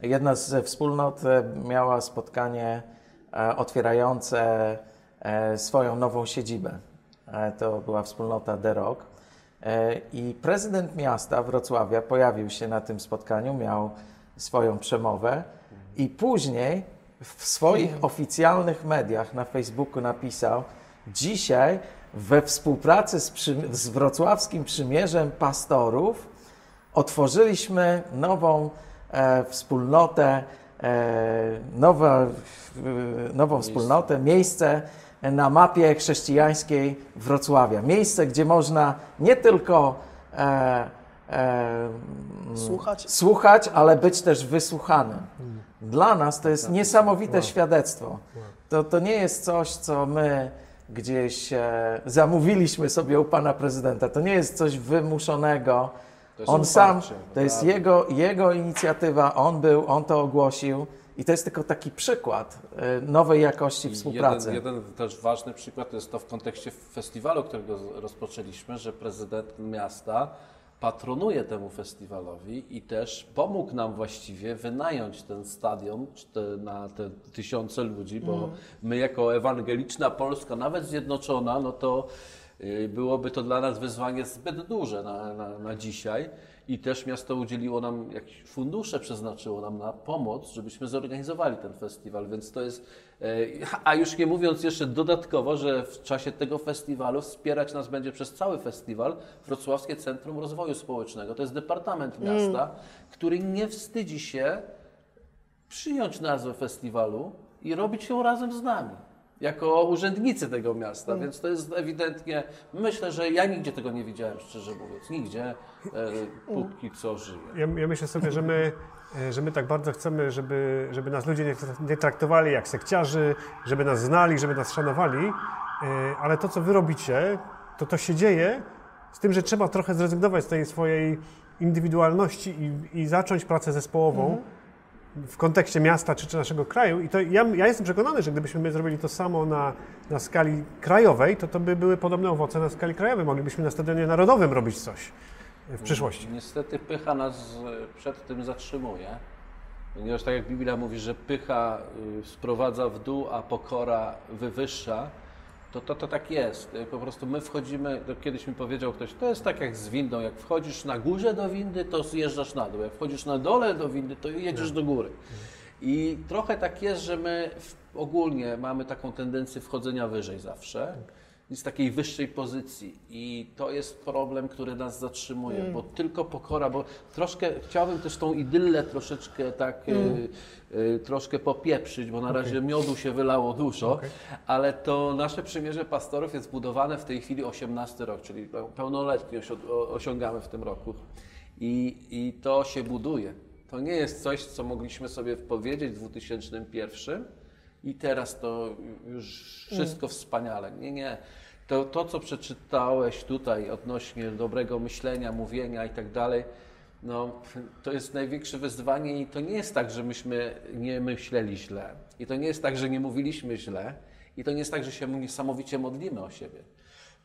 jedna ze wspólnot e, miała spotkanie e, otwierające e, swoją nową siedzibę. To była wspólnota The Rock. I prezydent miasta Wrocławia pojawił się na tym spotkaniu, miał swoją przemowę i później w swoich oficjalnych mediach na Facebooku napisał: Dzisiaj we współpracy z, przy, z Wrocławskim Przymierzem Pastorów otworzyliśmy nową e, wspólnotę, e, nowe, e, nową wspólnotę, miejsce na mapie chrześcijańskiej Wrocławia. Miejsce, gdzie można nie tylko e, e, Słuchać. słuchać, ale być też wysłuchanym. Dla nas to jest niesamowite świadectwo. To, to nie jest coś, co my gdzieś e, zamówiliśmy sobie u pana prezydenta. To nie jest coś wymuszonego. On sam, to jest jego, jego inicjatywa, on był, on to ogłosił. I to jest tylko taki przykład e, nowej jakości współpracy. Jeden, jeden też ważny przykład to jest to w kontekście festiwalu, którego rozpoczęliśmy, że prezydent miasta patronuje temu festiwalowi i też pomógł nam właściwie wynająć ten stadion te, na te tysiące ludzi, bo my jako ewangeliczna Polska, nawet zjednoczona, no to y, byłoby to dla nas wyzwanie zbyt duże na, na, na dzisiaj. I też miasto udzieliło nam, jakieś fundusze przeznaczyło nam na pomoc, żebyśmy zorganizowali ten festiwal, więc to jest, e, a już nie mówiąc jeszcze dodatkowo, że w czasie tego festiwalu wspierać nas będzie przez cały festiwal Wrocławskie Centrum Rozwoju Społecznego. To jest departament miasta, który nie wstydzi się przyjąć nazwę festiwalu i robić ją razem z nami. Jako urzędnicy tego miasta, więc to jest ewidentnie. Myślę, że ja nigdzie tego nie widziałem, szczerze mówiąc. Nigdzie, e, póki co żyję. Ja, ja myślę sobie, że my, e, że my tak bardzo chcemy, żeby, żeby nas ludzie nie, nie traktowali jak sekciarzy, żeby nas znali, żeby nas szanowali, e, ale to, co wy robicie, to to się dzieje z tym, że trzeba trochę zrezygnować z tej swojej indywidualności i, i zacząć pracę zespołową w kontekście miasta czy, czy naszego kraju. I to ja, ja jestem przekonany, że gdybyśmy my zrobili to samo na, na skali krajowej, to to by były podobne owoce na skali krajowej. Moglibyśmy na Stadionie Narodowym robić coś w przyszłości. Niestety pycha nas e, przed tym zatrzymuje. Ponieważ tak jak Biblia mówi, że pycha y, sprowadza w dół, a pokora wywyższa, to, to, to tak jest. Y, Po prostu my wchodzimy, to kiedyś mi powiedział ktoś, to jest tak jak z windą, jak wchodzisz na górze do windy, to zjeżdżasz na dół, jak wchodzisz na dole do windy, to jedziesz do góry. I trochę tak jest, że my ogólnie mamy taką tendencję wchodzenia wyżej zawsze, z takiej wyższej pozycji. I to jest problem, który nas zatrzymuje, bo tylko pokora, bo troszkę chciałbym też tą idyllę troszeczkę tak y, y, troszkę popieprzyć, bo na razie miodu się wylało dużo, ale to nasze przymierze pastorów jest budowane w tej chwili 18 rok, czyli peł- pełnoletnie osiągamy w tym roku. I, I to się buduje. To nie jest coś, co mogliśmy sobie powiedzieć w 2001 i teraz to już wszystko wspaniale. Nie, nie. To, to, co przeczytałeś tutaj odnośnie dobrego myślenia, mówienia i tak dalej, no, to jest największe wyzwanie i to nie jest tak, że myśmy nie myśleli źle. I to nie jest tak, że nie mówiliśmy źle. I to nie jest tak, że się niesamowicie modlimy o siebie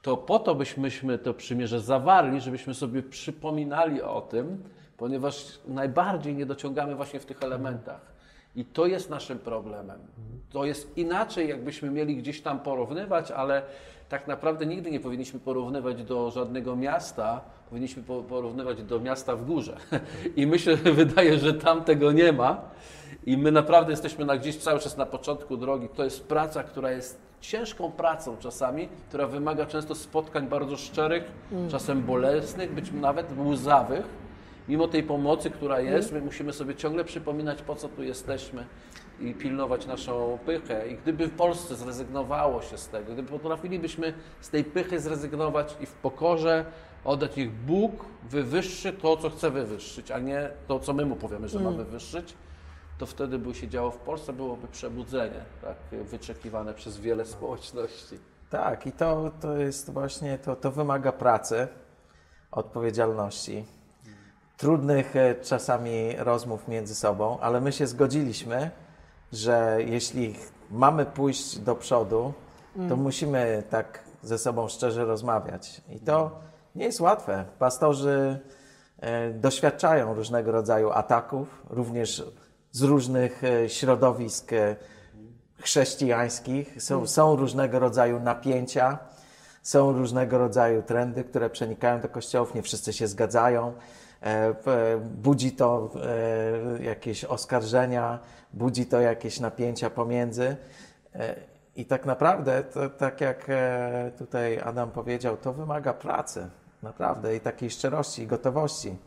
to po to byśmy to przymierze zawarli, żebyśmy sobie przypominali o tym, ponieważ najbardziej nie dociągamy właśnie w tych elementach. I to jest naszym problemem. To jest inaczej, jakbyśmy mieli gdzieś tam porównywać, ale tak naprawdę nigdy nie powinniśmy porównywać do żadnego miasta, powinniśmy po- porównywać do miasta w górze. I myślę, że wydaje, że tam tego nie ma. I my naprawdę jesteśmy na gdzieś cały czas na początku drogi. To jest praca, która jest ciężką pracą czasami, która wymaga często spotkań bardzo szczerych, czasem bolesnych, być nawet łzawych. Mimo tej pomocy, która jest, my musimy sobie ciągle przypominać, po co tu jesteśmy i pilnować naszą pychę. I gdyby w Polsce zrezygnowało się z tego, gdyby potrafilibyśmy z tej pychy zrezygnować i w pokorze oddać niech Bóg wywyższy to, co chce wywyższyć, a nie to, co my mu powiemy, że mamy wywyższyć, to wtedy by się działo w Polsce, byłoby przebudzenie, tak, wyczekiwane przez wiele społeczności. Tak, i to, to jest właśnie, to, to wymaga pracy, odpowiedzialności, trudnych e, czasami rozmów między sobą, ale my się zgodziliśmy, że jeśli mamy pójść do przodu, to musimy tak ze sobą szczerze rozmawiać. I to nie jest łatwe. Pastorzy e, doświadczają różnego rodzaju ataków, również z różnych e, środowisk chrześcijańskich. Są, są różnego rodzaju napięcia, są różnego rodzaju trendy, które przenikają do kościołów. Nie wszyscy się zgadzają. E, Budzi to e, jakieś oskarżenia, budzi to jakieś napięcia pomiędzy. E, I tak naprawdę, to, tak jak tutaj Adam powiedział, to wymaga pracy, naprawdę, i takiej szczerości, gotowości.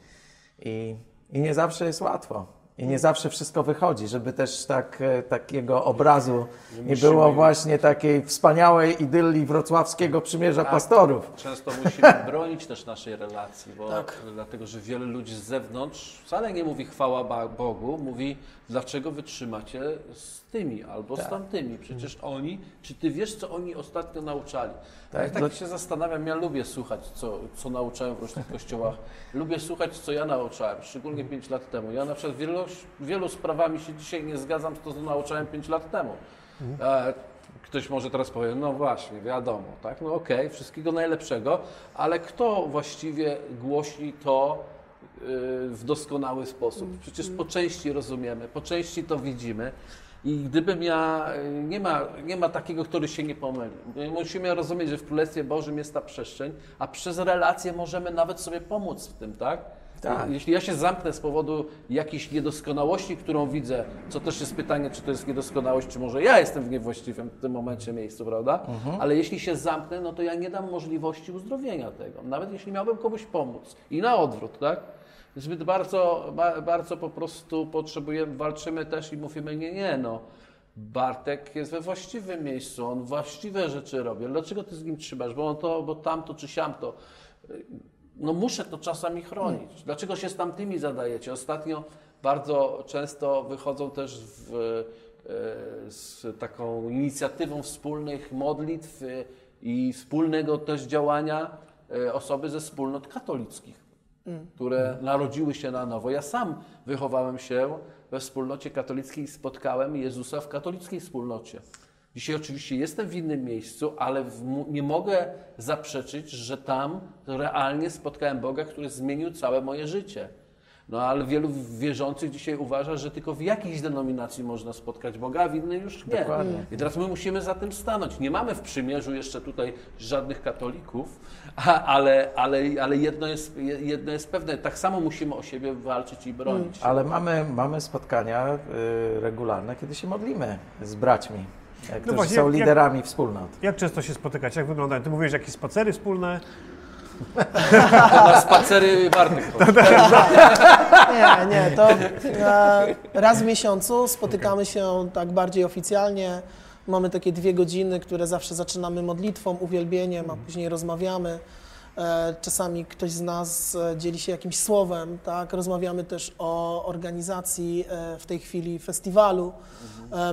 I, I nie zawsze jest łatwo. I nie zawsze wszystko wychodzi, żeby też tak, e, takiego obrazu nie było właśnie takiej wspaniałej idylii wrocławskiego przymierza pastorów. Często musimy bronić też naszej relacji, bo Tak. dlatego, że wiele ludzi z zewnątrz wcale nie mówi chwała Bogu, mówi dlaczego wytrzymacie z tymi albo z tamtymi. Przecież oni, czy ty wiesz, co oni ostatnio nauczali? Tak, Tak, ja tak dla- się zastanawiam, ja lubię słuchać, co, co nauczałem w różnych kościołach. Lubię słuchać, co ja nauczałem, szczególnie 5 lat temu. Ja na przykład wielu, wielu sprawami się dzisiaj nie zgadzam z to, co nauczałem 5 lat temu. E, Ktoś może teraz powie, no właśnie, wiadomo, tak, no okej, wszystkiego najlepszego, ale kto właściwie głosi to y, w doskonały sposób? Przecież po części rozumiemy, po części to widzimy. I gdybym ja, y, nie ma, nie ma takiego, który się nie pomyli. My Musimy rozumieć, że w Królestwie Bożym jest ta przestrzeń, a przez relacje możemy nawet sobie pomóc w tym, tak? Tak. Jeśli ja się zamknę z powodu jakiejś niedoskonałości, którą widzę, co też jest pytanie, czy to jest niedoskonałość, czy może ja jestem w niewłaściwym w tym momencie miejscu, prawda? Ale jeśli się zamknę, no to ja nie dam możliwości uzdrowienia tego, nawet jeśli miałbym komuś pomóc. I na odwrót, tak? Zbyt bardzo, ba, bardzo po prostu potrzebujemy, walczymy też i mówimy, nie, nie, no. Bartek jest we właściwym miejscu, on właściwe rzeczy robi. Dlaczego ty z nim trzymasz? Bo on to, bo tamto czy siamto. No muszę to czasami chronić. Dlaczego się z tamtymi zadajecie? Ostatnio bardzo często wychodzą też w, e, z taką inicjatywą wspólnych modlitw e, i wspólnego też działania e, osoby ze wspólnot katolickich, które narodziły się na nowo. Ja sam wychowałem się we wspólnocie katolickiej i spotkałem Jezusa w katolickiej wspólnocie. Dzisiaj oczywiście jestem w innym miejscu, ale w, nie mogę zaprzeczyć, że tam realnie spotkałem Boga, który zmienił całe moje życie. No ale wielu wierzących dzisiaj uważa, że tylko w jakiejś denominacji można spotkać Boga, a w innej już nie. Dokładnie. I teraz my musimy za tym stanąć. Nie mamy w przymierzu jeszcze tutaj żadnych katolików, ale, ale, ale jedno, jest, jedno jest pewne, tak samo musimy o siebie walczyć i bronić. Ale mamy, mamy spotkania y, regularne, kiedy się modlimy z braćmi, e, którzy właśnie, są jak- liderami wspólnot. Jak często się spotykacie? Jak wyglądają? Ty mówisz jakieś spacery wspólne? To na spacery Bartek chodzi. Nie, nie, to e, raz w miesiącu spotykamy się tak bardziej oficjalnie. Mamy takie dwie godziny, które zawsze zaczynamy modlitwą, uwielbieniem, a później rozmawiamy. E, Czasami ktoś z nas e, dzieli się jakimś słowem, tak? Rozmawiamy też o organizacji e, w tej chwili festiwalu. E,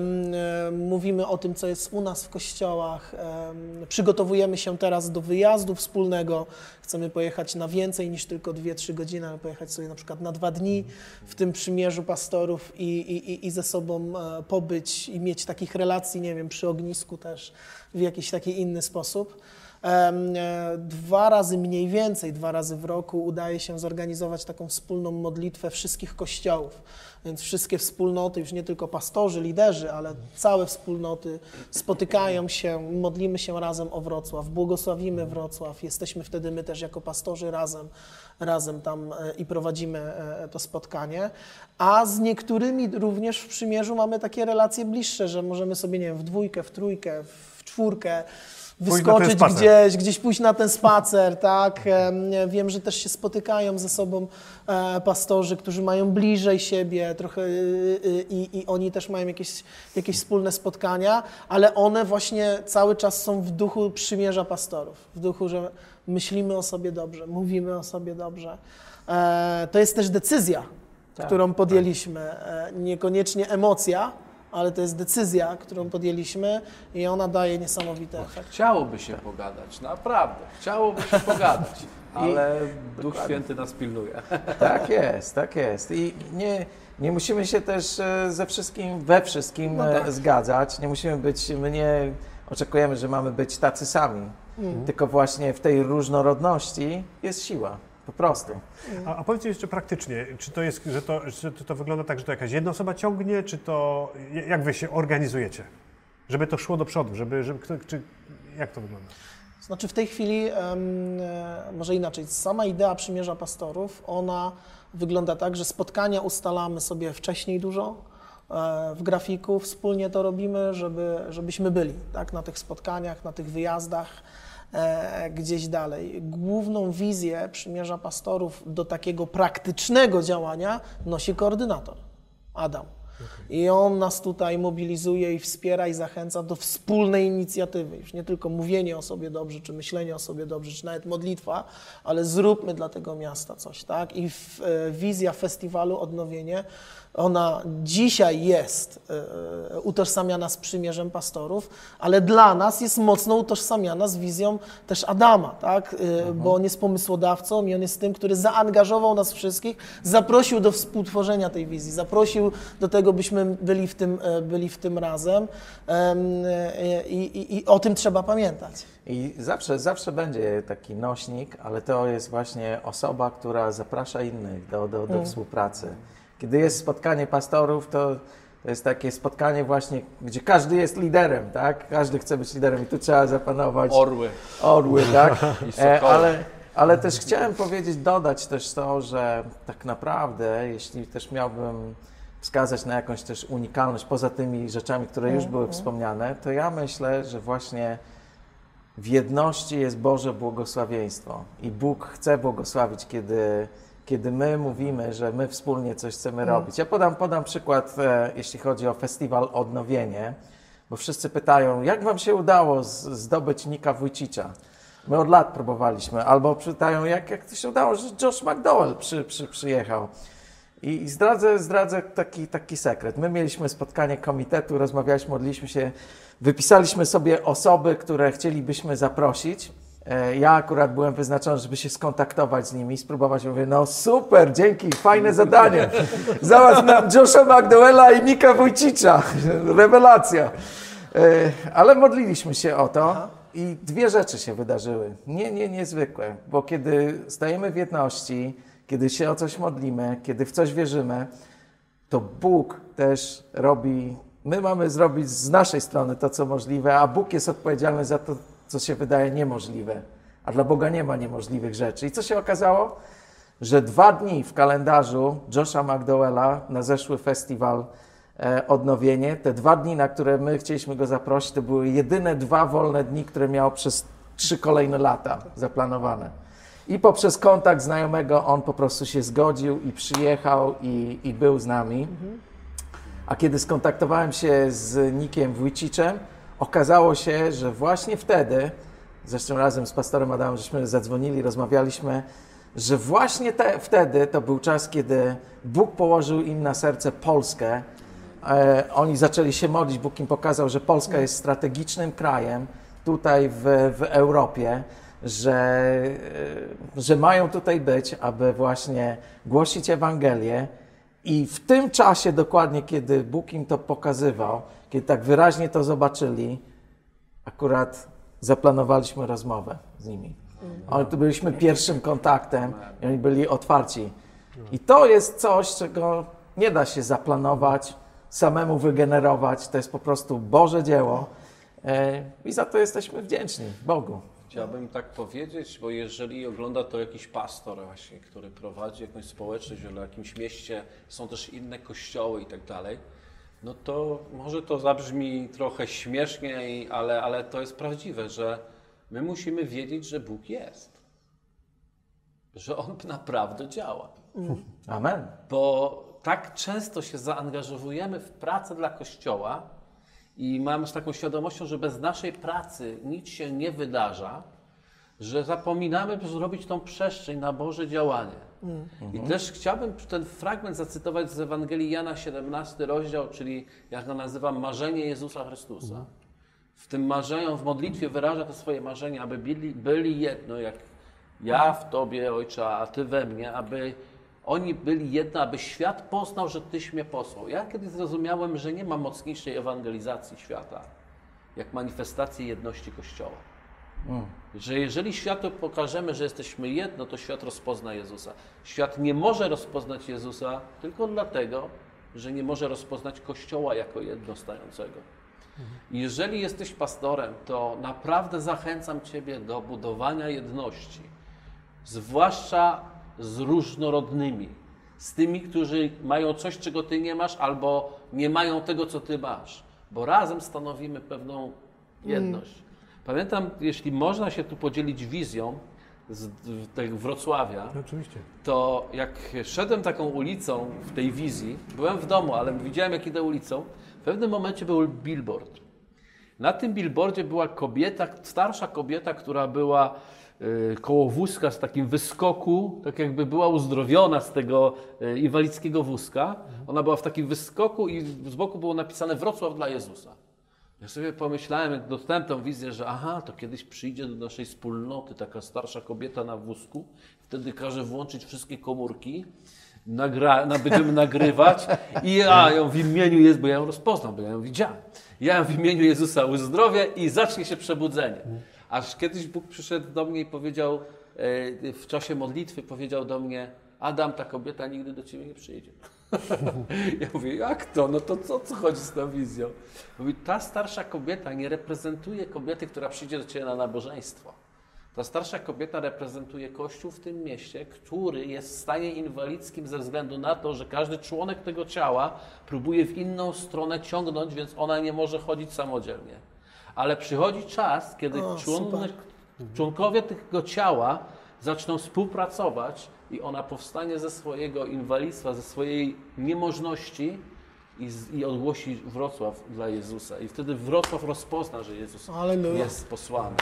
Mówimy o tym, co jest u nas w kościołach. Em, Przygotowujemy się teraz do wyjazdu wspólnego. Chcemy pojechać na więcej niż tylko 2-3 godziny, ale pojechać sobie na przykład na dwa dni w tym przymierzu pastorów i, i, i- ze sobą pobyć i mieć takich relacji, nie wiem, przy ognisku też w jakiś taki inny sposób. E, dwa razy mniej więcej, dwa razy w roku udaje się zorganizować taką wspólną modlitwę wszystkich kościołów. Więc wszystkie wspólnoty, już nie tylko pastorzy, liderzy, ale całe wspólnoty spotykają się, modlimy się razem o Wrocław, błogosławimy Wrocław. Jesteśmy wtedy my też jako pastorzy razem, razem tam e, i prowadzimy e, to spotkanie. A z niektórymi również w przymierzu mamy takie relacje bliższe, że możemy sobie, nie wiem, w dwójkę, w trójkę, w czwórkę wyskoczyć gdzieś, gdzieś pójść na ten spacer, tak? Em, Wiem, że też się spotykają ze sobą e, pastorzy, którzy mają bliżej siebie trochę i, i oni też mają jakieś, jakieś wspólne spotkania, ale one właśnie cały czas są w duchu przymierza pastorów, w duchu, że myślimy o sobie dobrze, mówimy o sobie dobrze. E, To jest też decyzja, Tak, którą podjęliśmy, e, niekoniecznie emocja, ale to jest decyzja, którą podjęliśmy i ona daje niesamowity efekt. Chciałoby się pogadać, naprawdę. Chciałoby się pogadać, ale Duch Dokładnie. Święty nas pilnuje. Tak jest, tak jest. I nie, nie musimy się też e, ze wszystkim, we wszystkim No tak. e, zgadzać. Nie musimy być, my nie oczekujemy, że mamy być tacy sami. Mhm. Tylko właśnie w tej różnorodności jest siła. Po prostu. A, a powiedzcie jeszcze praktycznie, czy to jest, że to, czy to, wygląda tak, że to jakaś jedna osoba ciągnie, czy to, jak wy się organizujecie? Żeby to szło do przodu, żeby, żeby kto, czy, jak to wygląda? Znaczy w tej chwili, e, może inaczej, sama idea przymierza pastorów, ona wygląda tak, że spotkania ustalamy sobie wcześniej dużo e, w grafiku, wspólnie to robimy, żeby, żebyśmy byli tak, na tych spotkaniach, na tych wyjazdach, gdzieś dalej. Główną wizję przymierza pastorów do takiego praktycznego działania nosi koordynator, Adam. I on nas tutaj mobilizuje i wspiera i zachęca do wspólnej inicjatywy. Już nie tylko mówienie o sobie dobrze, czy myślenie o sobie dobrze, czy nawet modlitwa, ale zróbmy dla tego miasta coś, tak? I w, e, wizja festiwalu Odnowienie, ona dzisiaj jest e, e, utożsamiana z przymierzem pastorów, ale dla nas jest mocno utożsamiana z wizją też Adama, tak? E, Bo on jest pomysłodawcą i on jest tym, który zaangażował nas wszystkich, zaprosił do współtworzenia tej wizji, zaprosił do tego, byśmy byli w tym, byli w tym razem Em, i, i, i o tym trzeba pamiętać. I zawsze, zawsze będzie taki nośnik, ale to jest właśnie osoba, która zaprasza innych do, do, do współpracy. Kiedy jest spotkanie pastorów, to, to jest takie spotkanie właśnie, gdzie każdy jest liderem, tak? Każdy chce być liderem i tu trzeba zapanować. Orły. Orły, tak? E, ale, ale też chciałem powiedzieć, dodać też to, że tak naprawdę, jeśli też miałbym wskazać na jakąś też unikalność, poza tymi rzeczami, które już były wspomniane, to ja myślę, że właśnie w jedności jest Boże błogosławieństwo i Bóg chce błogosławić, kiedy, kiedy my mówimy, że my wspólnie coś chcemy robić. Ja podam, podam przykład, e, jeśli chodzi o festiwal Odnowienie, bo wszyscy pytają, jak Wam się udało zdobyć Nika Wójcicza? My od lat próbowaliśmy. Albo pytają, jak, jak to się udało, że Josh McDowell przy, przy, przyjechał. I, I zdradzę, zdradzę taki, taki sekret. My mieliśmy spotkanie komitetu, rozmawialiśmy, modliliśmy się, wypisaliśmy sobie osoby, które chcielibyśmy zaprosić. E, Ja akurat byłem wyznaczony, żeby się skontaktować z nimi, spróbować. Mówię, no super, dzięki, fajne zadanie. Załatw nam Josha McDowella i Nika Wójcicza. Rewelacja. E, Ale modliliśmy się o to i dwie rzeczy się wydarzyły. Nie, nie, niezwykłe, bo kiedy stajemy w jedności, kiedy się o coś modlimy, kiedy w coś wierzymy, to Bóg też robi, my mamy zrobić z naszej strony to, co możliwe, a Bóg jest odpowiedzialny za to, co się wydaje niemożliwe. A dla Boga nie ma niemożliwych rzeczy. I co się okazało? Że dwa dni w kalendarzu Josha McDowella na zeszły festiwal e, Odnowienie, te dwa dni, na które my chcieliśmy go zaprosić, to były jedyne dwa wolne dni, które miał przez trzy kolejne lata zaplanowane. I poprzez kontakt znajomego on po prostu się zgodził i przyjechał i, i był z nami. A kiedy skontaktowałem się z Nikiem Wójciczem, okazało się, że właśnie wtedy, zresztą razem z pastorem Adamem, żeśmy zadzwonili, rozmawialiśmy, że właśnie te, wtedy to był czas, kiedy Bóg położył im na serce Polskę. E, oni zaczęli się modlić, Bóg im pokazał, że Polska jest strategicznym krajem tutaj w, w Europie, że, e, że mają tutaj być, aby właśnie głosić Ewangelię. I w tym czasie dokładnie, kiedy Bóg im to pokazywał, kiedy tak wyraźnie to zobaczyli, akurat zaplanowaliśmy rozmowę z nimi. Oni tu byliśmy pierwszym kontaktem i oni byli otwarci. I to jest coś, czego nie da się zaplanować, samemu wygenerować. To jest po prostu Boże dzieło. E, I za to jesteśmy wdzięczni Bogu. Chciałbym tak powiedzieć, bo jeżeli ogląda to jakiś pastor właśnie, który prowadzi jakąś społeczność, w jakimś mieście są też inne kościoły i tak dalej, no to może to zabrzmi trochę śmiesznie, i- ale, ale to jest prawdziwe, że my musimy wiedzieć, że Bóg jest. Że On naprawdę działa. Amen. Bo tak często się zaangażowujemy w pracę dla Kościoła i mamy z taką świadomością, że bez naszej pracy nic się nie wydarza, że zapominamy zrobić tą przestrzeń na Boże działanie. I też chciałbym ten fragment zacytować z Ewangelii Jana 17 rozdział, czyli jak go nazywam, marzenie Jezusa Chrystusa. W tym marzeniu, w modlitwie wyraża te swoje marzenia, aby byli, byli jedno, jak ja w Tobie, Ojcze, a Ty we mnie, aby oni byli jedno, aby świat poznał, że Tyś mnie posłał. Ja kiedyś zrozumiałem, że nie ma mocniejszej ewangelizacji świata, jak manifestacji jedności Kościoła. Że jeżeli światu pokażemy, że jesteśmy jedno, to świat rozpozna Jezusa. Świat nie może rozpoznać Jezusa tylko dlatego, że nie może rozpoznać Kościoła jako jednostającego. I Jeżeli jesteś pastorem, to naprawdę zachęcam Ciebie do budowania jedności, zwłaszcza z różnorodnymi, z tymi, którzy mają coś, czego Ty nie masz, albo nie mają tego, co Ty masz, bo razem stanowimy pewną jedność. Pamiętam, jeśli można się tu podzielić wizją z tego Wrocławia, No, oczywiście. to jak szedłem taką ulicą w tej wizji, byłem w domu, ale widziałem jak idę ulicą, w pewnym momencie był billboard. Na tym billboardzie była kobieta, starsza kobieta, która była y, koło wózka z takim wyskoku, tak jakby była uzdrowiona z tego y, inwalidzkiego wózka. Ona była w takim wyskoku i z boku było napisane Wrocław dla Jezusa. Ja sobie pomyślałem, jak dostałem tą wizję, że aha, to kiedyś przyjdzie do naszej wspólnoty taka starsza kobieta na wózku, wtedy każe włączyć wszystkie komórki, nagra, na, będziemy nagrywać i ja ją w imieniu Jezusa, bo ja ją rozpoznam, bo ja ją widziałem. Ja ją w imieniu Jezusa uzdrowię i zacznie się przebudzenie. Aż kiedyś Bóg przyszedł do mnie i powiedział, e, w czasie modlitwy powiedział do mnie, Adam, ta kobieta nigdy do Ciebie nie przyjdzie. Ja mówię, jak to? No to co, co chodzi z tą wizją? Mówi, ta starsza kobieta nie reprezentuje kobiety, która przyjdzie do Ciebie na nabożeństwo. Ta starsza kobieta reprezentuje Kościół w tym mieście, który jest w stanie inwalidzkim ze względu na to, że każdy członek tego ciała próbuje w inną stronę ciągnąć, więc ona nie może chodzić samodzielnie. Ale przychodzi czas, kiedy O, członek, członkowie tego ciała zaczną współpracować i ona powstanie ze swojego inwalidztwa, ze swojej niemożności i, z, i ogłosi Wrocław dla Jezusa. I wtedy Wrocław rozpozna, że Jezus Halleluja. jest posłany.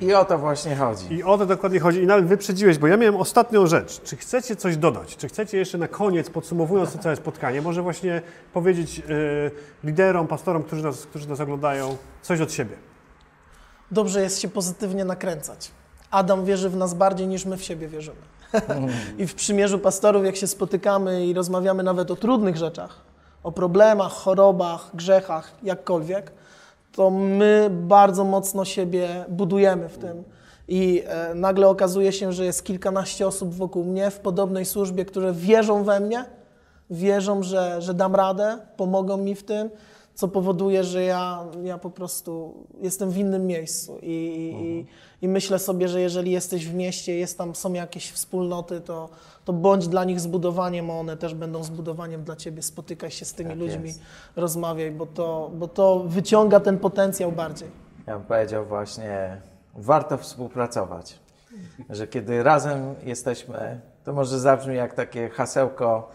I o to właśnie chodzi. I o to dokładnie chodzi. I nawet wyprzedziłeś, bo ja miałem ostatnią rzecz. Czy chcecie coś dodać? Czy chcecie jeszcze na koniec, podsumowując to całe spotkanie, może właśnie powiedzieć e, liderom, pastorom, którzy nas, którzy nas oglądają, coś od siebie? Dobrze jest się pozytywnie nakręcać. Adam wierzy w nas bardziej niż my w siebie wierzymy. I w przymierzu pastorów, jak się spotykamy i rozmawiamy nawet o trudnych rzeczach, o problemach, chorobach, grzechach, jakkolwiek, to my bardzo mocno siebie budujemy w tym. I e, nagle okazuje się, że jest kilkanaście osób wokół mnie w podobnej służbie, które wierzą we mnie, wierzą, że, że dam radę, pomogą mi w tym, co powoduje, że ja, ja po prostu jestem w innym miejscu. I, i, i, I myślę sobie, że jeżeli jesteś w mieście, jest tam, są jakieś wspólnoty, to, to bądź dla nich zbudowaniem, a one też będą zbudowaniem dla ciebie. Spotykaj się z tymi Tak ludźmi, jest. rozmawiaj, bo to, bo to wyciąga ten potencjał bardziej. Ja bym powiedział właśnie, warto współpracować. Że kiedy razem jesteśmy, to może zabrzmi jak takie hasełko,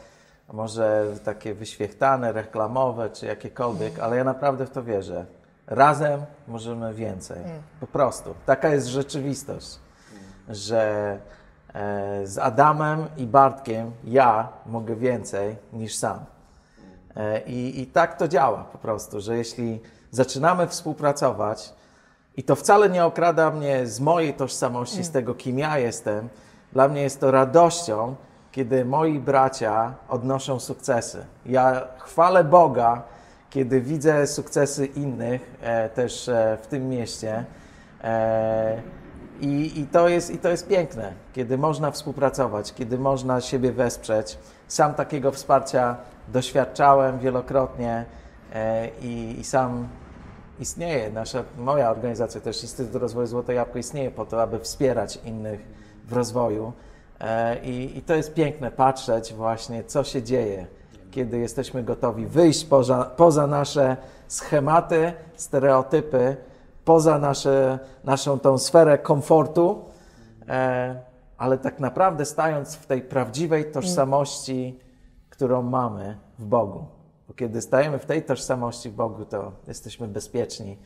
może takie wyświechtane, reklamowe czy jakiekolwiek, ale ja naprawdę w to wierzę. Razem możemy więcej. Po prostu. Taka jest rzeczywistość, że e, z Adamem i Bartkiem ja mogę więcej niż sam. E, I, I tak to działa po prostu, że jeśli zaczynamy współpracować, i to wcale nie okrada mnie z mojej tożsamości, z tego, kim ja jestem, dla mnie jest to radością, kiedy moi bracia odnoszą sukcesy. Ja chwalę Boga, kiedy widzę sukcesy innych e, też e, w tym mieście, E, i, i, to jest, I to jest piękne, kiedy można współpracować, kiedy można siebie wesprzeć. Sam takiego wsparcia doświadczałem wielokrotnie e, i, i sam istnieje. Nasza, moja organizacja, też Instytut Rozwoju Złote Jabłko, istnieje po to, aby wspierać innych w rozwoju. E, I, I to jest piękne patrzeć właśnie, co się dzieje, kiedy jesteśmy gotowi wyjść poza, poza nasze schematy, stereotypy, poza nasze, naszą tą sferę komfortu, e, ale tak naprawdę stając w tej prawdziwej tożsamości, którą mamy w Bogu. Bo kiedy stajemy w tej tożsamości w Bogu, to jesteśmy bezpieczni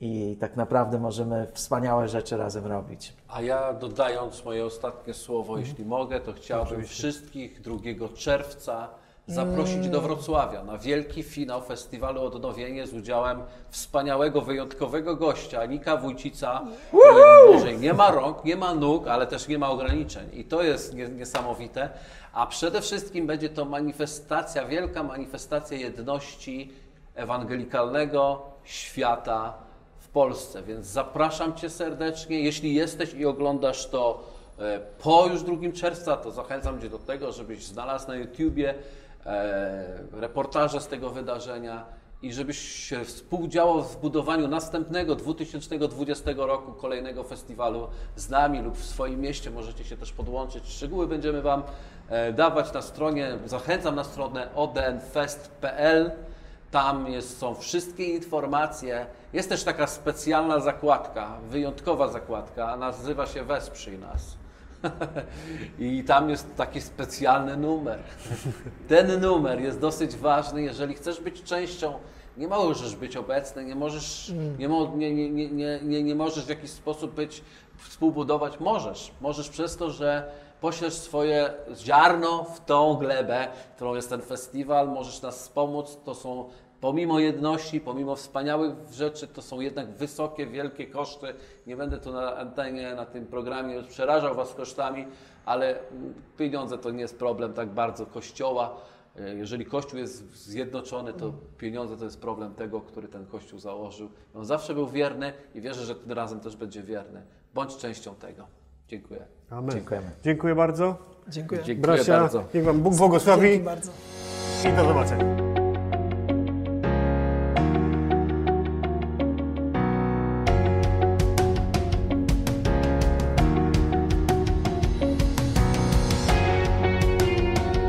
i tak naprawdę możemy wspaniałe rzeczy razem robić. A ja dodając moje ostatnie słowo, Mhm. jeśli mogę, to chciałbym wszystkich 2 czerwca zaprosić do Wrocławia na wielki finał festiwalu Odnowienie z udziałem wspaniałego, wyjątkowego gościa, Nika Wójcica, który może nie ma rąk, nie ma nóg, ale też nie ma ograniczeń. I to jest nie- niesamowite. A przede wszystkim będzie to manifestacja, wielka manifestacja jedności ewangelikalnego świata Polsce. Więc zapraszam Cię serdecznie. Jeśli jesteś i oglądasz to e, po już 2 czerwca, to zachęcam Cię do tego, żebyś znalazł na YouTubie e, reportaże z tego wydarzenia i żebyś się współdziałał w budowaniu następnego 2020 roku kolejnego festiwalu z nami lub w swoim mieście. Możecie się też podłączyć. Szczegóły będziemy Wam e, dawać na stronie. Zachęcam na stronę odnfest.pl. Tam jest, są wszystkie informacje. Jest też taka specjalna zakładka, wyjątkowa zakładka, nazywa się Wesprzyj nas. I tam jest taki specjalny numer. Ten numer jest dosyć ważny, jeżeli chcesz być częścią. Nie możesz być obecny, nie możesz, nie, mo, nie, nie, nie, nie, nie, nie możesz w jakiś sposób być, współbudować. Możesz. Możesz przez to, że poślesz swoje ziarno w tą glebę, którą jest ten festiwal, możesz nas wspomóc. To są pomimo jedności, pomimo wspaniałych rzeczy, to są jednak wysokie, wielkie koszty. Nie będę tu na antenie, na tym programie przerażał Was kosztami, ale pieniądze to nie jest problem tak bardzo Kościoła. Jeżeli Kościół jest zjednoczony, to pieniądze to jest problem tego, który ten Kościół założył. On zawsze był wierny i wierzę, że tym razem też będzie wierny. Bądź częścią tego. Dziękuję. Amen. Dziękujemy. Dziękuję bardzo. Dziękuję. Dziękuję Bracia, bardzo. niech Wam Bóg błogosławi Dzięki bardzo. i do zobaczenia.